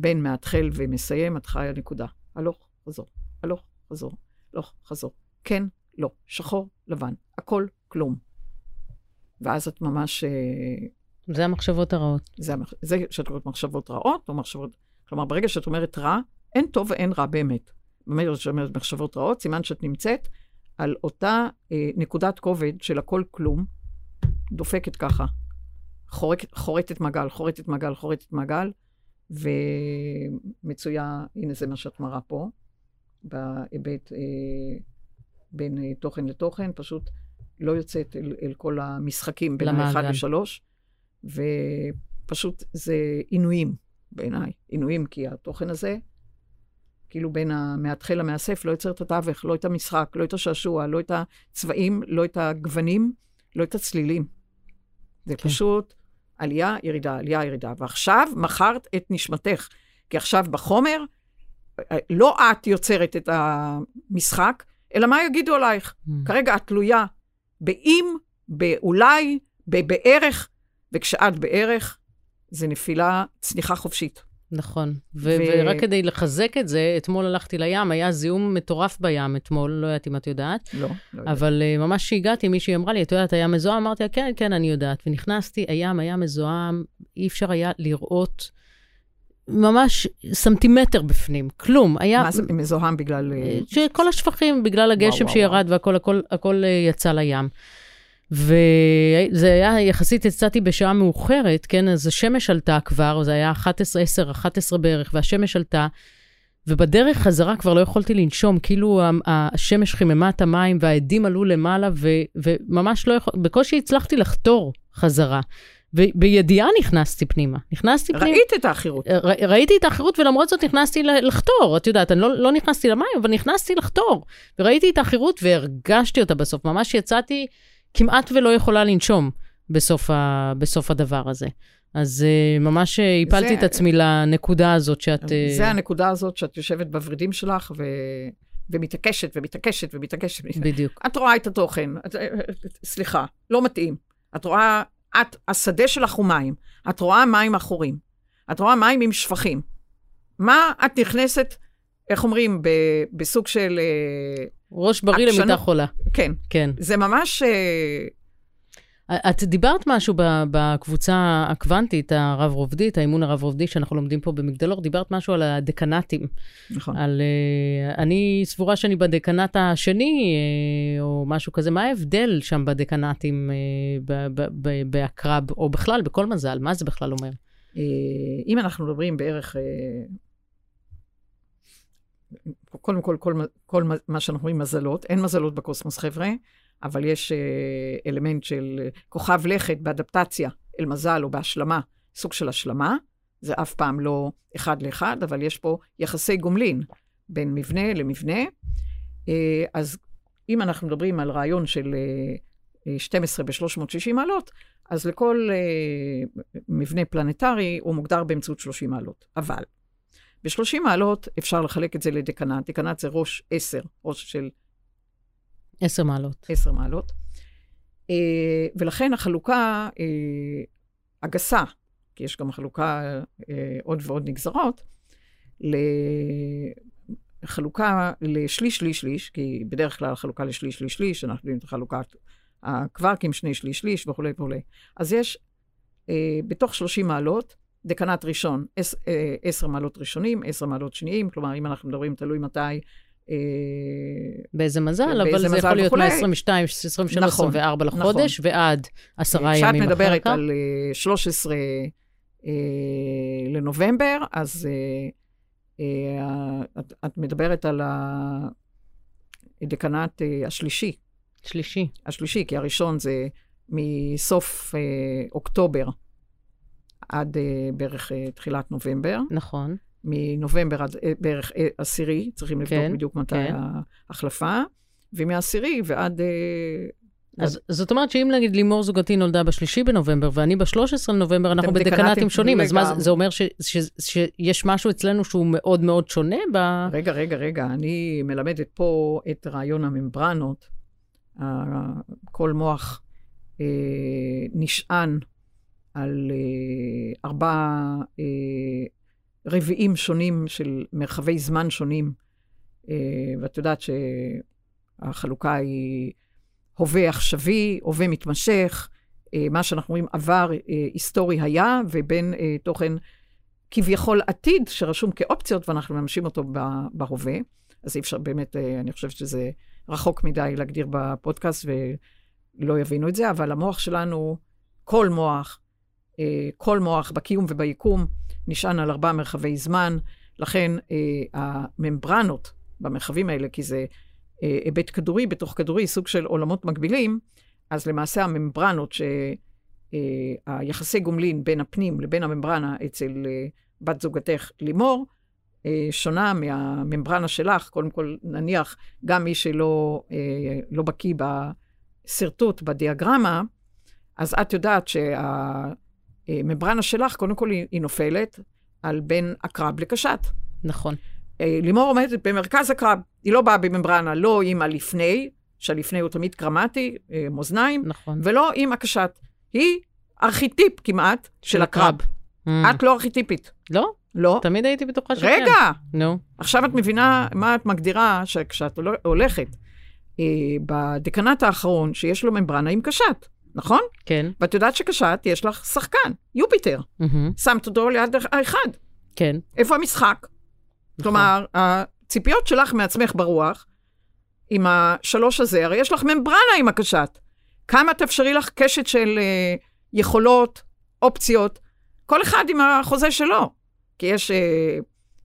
בין מאתחל ומסיים, את חיה נקודה. הלוך, חזור, הלוך, חזור, הלוך, חזור. כן, לא, שחור, לבן, הכל, כלום. ואז את ממש... אה, זה המחשבות הרעות. זה, זה שאת אומרת מחשבות רעות, או מחשבות... כלומר, ברגע שאת אומרת רע, אין טוב ואין רע באמת. באמת, כשאת אומרת מחשבות רעות, סימן שאת נמצאת על אותה אה, נקודת כובד של הכל כלום, דופקת ככה. חורקת, חורטת מעגל, חורטת מעגל, חורטת מעגל, ומצויה, הנה זה מה שאת מראה פה, בהיבט אה, בין אה, תוכן לתוכן, פשוט לא יוצאת אל, אל כל המשחקים בין האחד לשלוש, ופשוט זה עינויים בעיניי. עינויים כי התוכן הזה, כאילו בין המאתחל למאסף, לא יוצר את התווך, לא את המשחק, לא את השעשוע, לא את הצבעים, לא את הגוונים, לא את הצלילים. זה כן. פשוט עלייה, ירידה, עלייה, ירידה. ועכשיו מכרת את נשמתך, כי עכשיו בחומר, לא את יוצרת את המשחק, אלא מה יגידו עלייך. Mm. כרגע את תלויה באם, באולי, בבערך, וכשאת בערך, זה נפילה, צניחה חופשית. נכון, ו- ו- ורק כדי לחזק את זה, אתמול הלכתי לים, היה זיהום מטורף בים אתמול, לא יודעת אם את יודעת. לא, לא יודעת. אבל uh, ממש כשהגעתי, מישהי אמרה לי, את יודעת, הים מזוהם? אמרתי לה, כן, כן, אני יודעת. ונכנסתי, הים היה מזוהם, אי אפשר היה לראות ממש סנטימטר בפנים, כלום. היה... מה זה מזוהם בגלל... אה, שכל השפכים, בגלל הגשם וואו, שירד וואו. והכל, הכל, הכל, הכל אה, יצא לים. וזה היה, יחסית יצאתי בשעה מאוחרת, כן, אז השמש עלתה כבר, זה היה 11, 10, 11 בערך, והשמש עלתה, ובדרך חזרה כבר לא יכולתי לנשום, כאילו השמש חיממה את המים והעדים עלו למעלה, ו, וממש לא יכול, בקושי הצלחתי לחתור חזרה. ובידיעה נכנסתי פנימה. נכנסתי פנימה. ראית את האחירות. ר, ראיתי את האחירות, ולמרות זאת נכנסתי לחתור. את יודעת, אני לא, לא נכנסתי למים, אבל נכנסתי לחתור. וראיתי את האחירות והרגשתי אותה בסוף. ממש יצאתי כמעט ולא יכולה לנשום בסוף, ה, בסוף הדבר הזה. אז uh, ממש אה, הפלתי את עצמי לנקודה הזאת שאת... Uh... זה הנקודה הזאת שאת יושבת בוורידים שלך ו... ומתעקשת ומתעקשת ומתעקשת. בדיוק. את רואה את התוכן, את, סליחה, לא מתאים. את רואה, את, השדה שלך הוא מים. את רואה מים עכורים. את רואה מים עם שפכים. מה את נכנסת, איך אומרים, ב, בסוג של... ראש בריא למיטה חולה. כן. כן. זה ממש... אה, את דיברת משהו בקבוצה הקוונטית, הרב-רובדית, האימון הרב-רובדי שאנחנו לומדים פה במגדלור, דיברת משהו על הדקנטים. נכון. על, uh, אני סבורה שאני בדקנט השני, או משהו כזה. מה ההבדל שם בדקנטים בעקרב, או בכלל, בכל מזל? מה זה בכלל אומר? אם אנחנו מדברים בערך קודם כל, כל, כל מה שאנחנו רואים מזלות, אין מזלות בקוסמוס, חבר'ה, אבל יש אה, אלמנט של כוכב לכת באדפטציה אל מזל או בהשלמה, סוג של השלמה. זה אף פעם לא אחד לאחד, אבל יש פה יחסי גומלין בין מבנה למבנה. אה, אז אם אנחנו מדברים על רעיון של אה, 12 ב-360 מעלות, אז לכל אה, מבנה פלנטרי הוא מוגדר באמצעות 30 מעלות. אבל ב-30 מעלות אפשר לחלק את זה לדקנט. דקנט זה ראש 10, ראש של... 10 מעלות. 10 מעלות. Uh, ולכן החלוקה uh, הגסה, כי יש גם חלוקה uh, עוד ועוד נגזרות, לחלוקה לשליש, שליש, שליש, כי בדרך כלל החלוקה לשליש, שליש, שליש, אנחנו יודעים את החלוקת הקווארקים, שני שליש, שליש וכולי וכולי. אז יש בתוך 30 מעלות דקנת ראשון, אה, עשר מעלות ראשונים, עשר מעלות שניים, כלומר, אם אנחנו מדברים, תלוי מתי, אה, באיזה מזל, אבל באיזה זה יכול להיות וכולי. מ-22, 23, נכון, 24 נכון. לחודש, ועד עשרה כשאת ימים אחר מדברת כך. על אה, 13 אה, לנובמבר, אז אה, אה, את, את מדברת על הדקנת אה, השלישי, שלישי. השלישי, כי הראשון זה מסוף אה, אוקטובר עד אה, בערך אה, תחילת נובמבר. נכון. מנובמבר עד אה, בערך עשירי, צריכים לבדוק כן, בדיוק מתי כן. ההחלפה, ומעשירי ועד... אז זאת אומרת שאם נגיד לימור זוגתי נולדה בשלישי בנובמבר ואני ב-13 לנובמבר, אנחנו אתם בדקנטים דקנטים שונים, אז מה זה-. זה אומר ש- ש- שיש משהו אצלנו שהוא מאוד מאוד שונה ב... רגע, רגע, רגע, אני מלמדת פה את רעיון הממברנות. כל מוח אה, נשען על אה, ארבעה אה, רביעים שונים של מרחבי זמן שונים, אה, ואת יודעת שהחלוקה היא הווה עכשווי, הווה מתמשך, מה שאנחנו רואים עבר היסטורי היה, ובין תוכן כביכול עתיד שרשום כאופציות, ואנחנו מממשים אותו בהווה. אז אי אפשר באמת, אני חושבת שזה רחוק מדי להגדיר בפודקאסט ולא יבינו את זה, אבל המוח שלנו, כל מוח, כל מוח בקיום וביקום, נשען על ארבעה מרחבי זמן, לכן אה, הממברנות במרחבים האלה, כי זה אה, היבט כדורי בתוך כדורי, סוג של עולמות מקבילים, אז למעשה הממברנות, שהיחסי גומלין בין הפנים לבין הממברנה אצל אה, בת זוגתך לימור, אה, שונה מהממברנה שלך, קודם כל נניח, גם מי שלא אה, לא בקיא בשרטוט, בדיאגרמה, אז את יודעת שהממברנה שלך, קודם כל היא, היא נופלת על בין עקרב לקשת. נכון. אה, לימור עומדת במרכז הקרב, היא לא באה בממברנה, לא עם הלפני, שהלפני הוא תמיד קרמטי, אה, מאזניים, נכון. ולא עם הקשת. היא ארכיטיפ כמעט של הקרב. Mm. את לא ארכיטיפית. לא? לא. תמיד הייתי בטוחה שכן. רגע, נו. עכשיו את מבינה מה את מגדירה שכשאת הולכ- הולכת אה, בדקנט האחרון, שיש לו ממברנה עם קשת, נכון? כן. ואת יודעת שקשת, יש לך שחקן, יופיטר. מהמם. שמת אותו ליד האחד. כן. איפה המשחק? כלומר, הציפיות שלך מעצמך ברוח, עם השלוש הזה, הרי יש לך ממברנה עם הקשת. כמה תאפשרי לך קשת של אה, יכולות, אופציות, כל אחד עם החוזה שלו. כי יש אה,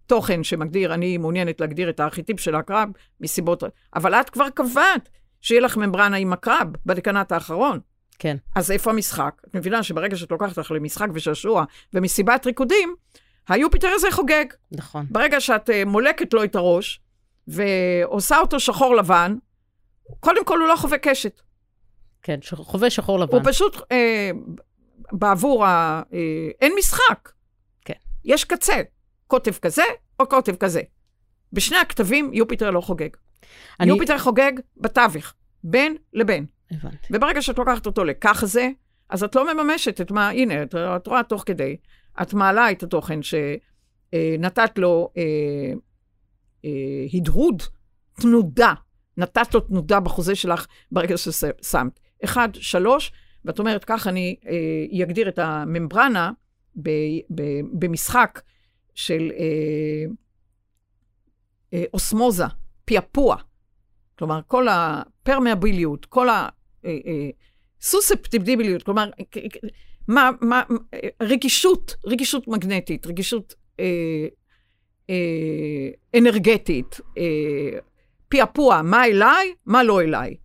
תוכן שמגדיר, אני מעוניינת להגדיר את הארכיטיפ של הקרב מסיבות... אבל את כבר קבעת שיהיה לך ממברנה עם הקרב בדקנט האחרון. כן. אז איפה המשחק? את מבינה שברגע שאת לוקחת לך למשחק ושעשוע ומסיבת ריקודים, היופיטר הזה חוגג. נכון. ברגע שאת אה, מולקת לו את הראש ועושה אותו שחור לבן, קודם כל הוא לא חווה קשת. כן, ש- חובש שחור לבן. הוא פשוט, אה, בעבור ה... אה, אין משחק. כן. יש קצה, קוטב כזה או קוטב כזה. בשני הכתבים יופיטר לא חוגג. אני- יופיטר חוגג בתווך, בין לבין. הבנתי. וברגע שאת לוקחת אותו לכך זה, אז את לא מממשת את מה, הנה, את, את רואה תוך כדי, את מעלה את התוכן שנתת לו אה, אה, הדהוד, תנודה, נתת לו תנודה בחוזה שלך ברגע ששמת. אחד, שלוש, ואת אומרת, כך אני אה, אגדיר את הממברנה ב, ב, במשחק של אה, אה, אוסמוזה, פעפוע. כלומר, כל הפרמיאביליות, כל הסוספטיביליות, כלומר, כ- כ- מה, מה, רגישות, רגישות מגנטית, רגישות אה, אה, אנרגטית, אה, פעפוע, מה אליי, מה לא אליי.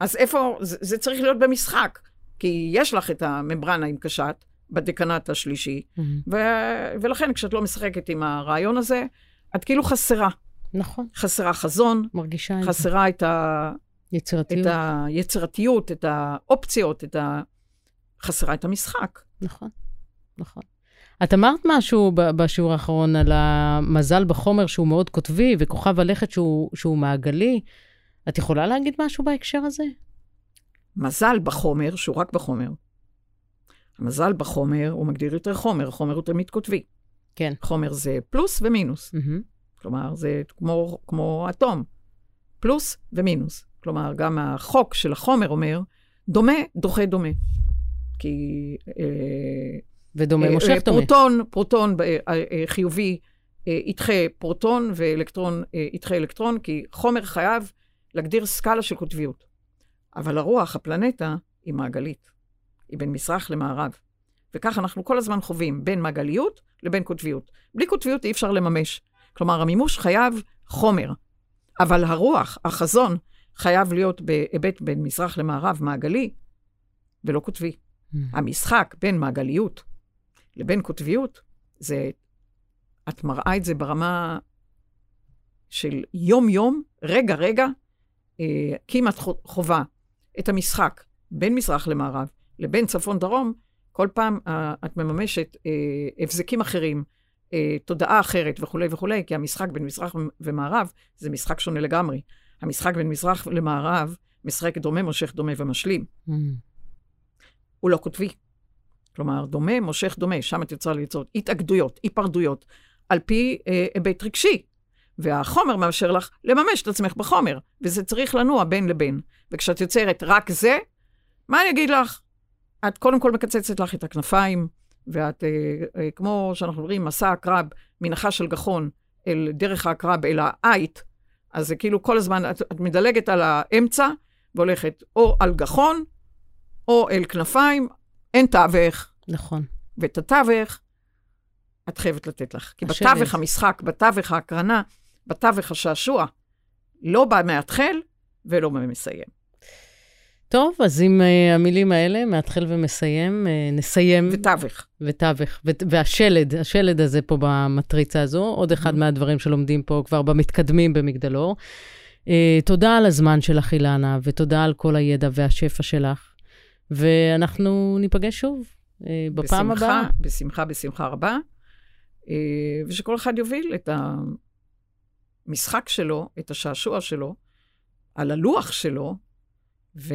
אז איפה, זה, זה צריך להיות במשחק, כי יש לך את הממברנה עם קשת בדקנט השלישי, מהמם. ו, ולכן כשאת לא משחקת עם הרעיון הזה, את כאילו חסרה. נכון. חסרה חזון, מרגישה את זה. חסרה את, ה, יצירתיות. את היצירתיות, את האופציות, את ה... חסרה את המשחק. נכון, נכון. את אמרת משהו בשיעור האחרון על המזל בחומר שהוא מאוד קוטבי, וכוכב הלכת שהוא, שהוא מעגלי. את יכולה להגיד משהו בהקשר הזה? מזל בחומר, שהוא רק בחומר. המזל בחומר, הוא מגדיר יותר חומר, חומר הוא תמיד קוטבי. כן. חומר זה פלוס ומינוס. מהמם. כלומר, זה כמו, כמו אטום, פלוס ומינוס. כלומר, גם החוק של החומר אומר, דומה, דוחה, דומה. כי אה, ודומה אה, מושך אה, דומה. פרוטון, פרוטון אה, אה, חיובי אה, ידחה פרוטון, ואלקטרון ידחה אלקטרון, כי חומר חייב להגדיר סקאלה של קוטביות. אבל הרוח, הפלנטה, היא מעגלית. היא בין מזרח למערב. וכך אנחנו כל הזמן חווים בין מעגליות לבין קוטביות. בלי קוטביות אי אפשר לממש. כלומר, המימוש חייב חומר, אבל הרוח, החזון, חייב להיות בהיבט בין מזרח למערב, מעגלי, ולא קוטבי. Mm. המשחק בין מעגליות לבין קוטביות, זה, את מראה את זה ברמה של יום-יום, רגע-רגע, אה, כמעט חו- חובה את המשחק בין מזרח למערב לבין צפון-דרום, כל פעם אה, את מממשת אה, הבזקים אחרים, אה, תודעה אחרת וכולי וכולי, כי המשחק בין מזרח ומערב זה משחק שונה לגמרי. המשחק בין מזרח למערב משחק דומה, מושך דומה ומשלים. Mm. הוא לא קוטבי. כלומר, דומה, מושך דומה, שם את יוצרה ליצור התאגדויות, היפרדויות, על פי אה, היבט רגשי. והחומר מאפשר לך לממש את עצמך בחומר, וזה צריך לנוע בין לבין. וכשאת יוצרת רק זה, מה אני אגיד לך? את קודם כל מקצצת לך את הכנפיים, ואת, אה, אה, כמו שאנחנו אומרים, מסע הקרב מנחש של גחון אל דרך העקרב אל העית, אז זה כאילו כל הזמן, את, את מדלגת על האמצע, והולכת או על גחון, או אל כנפיים, אין תווך. נכון. ואת התווך, את חייבת לתת לך. כי השלד. בתווך המשחק, בתווך ההקרנה, בתווך השעשוע, לא בא מהתחל ולא מסיים. טוב, אז עם uh, המילים האלה, מהתחל ומסיים, uh, נסיים. ותווך. ותווך. ו- והשלד, השלד הזה פה במטריצה הזו, עוד אחד Mhm. מהדברים שלומדים פה כבר במתקדמים במגדלור. Uh, תודה על הזמן שלך, אילנה, ותודה על כל הידע והשפע שלך. ואנחנו ניפגש שוב uh, בפעם בשמחה, הבאה. בשמחה, בשמחה רבה. אה, ושכל אחד יוביל את המשחק שלו, את השעשוע שלו, על הלוח שלו, ו...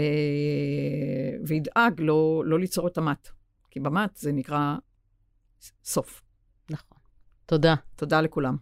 וידאג לא, לא ליצור את המט. כי במט זה נקרא סוף. נכון. תודה. תודה לכולם.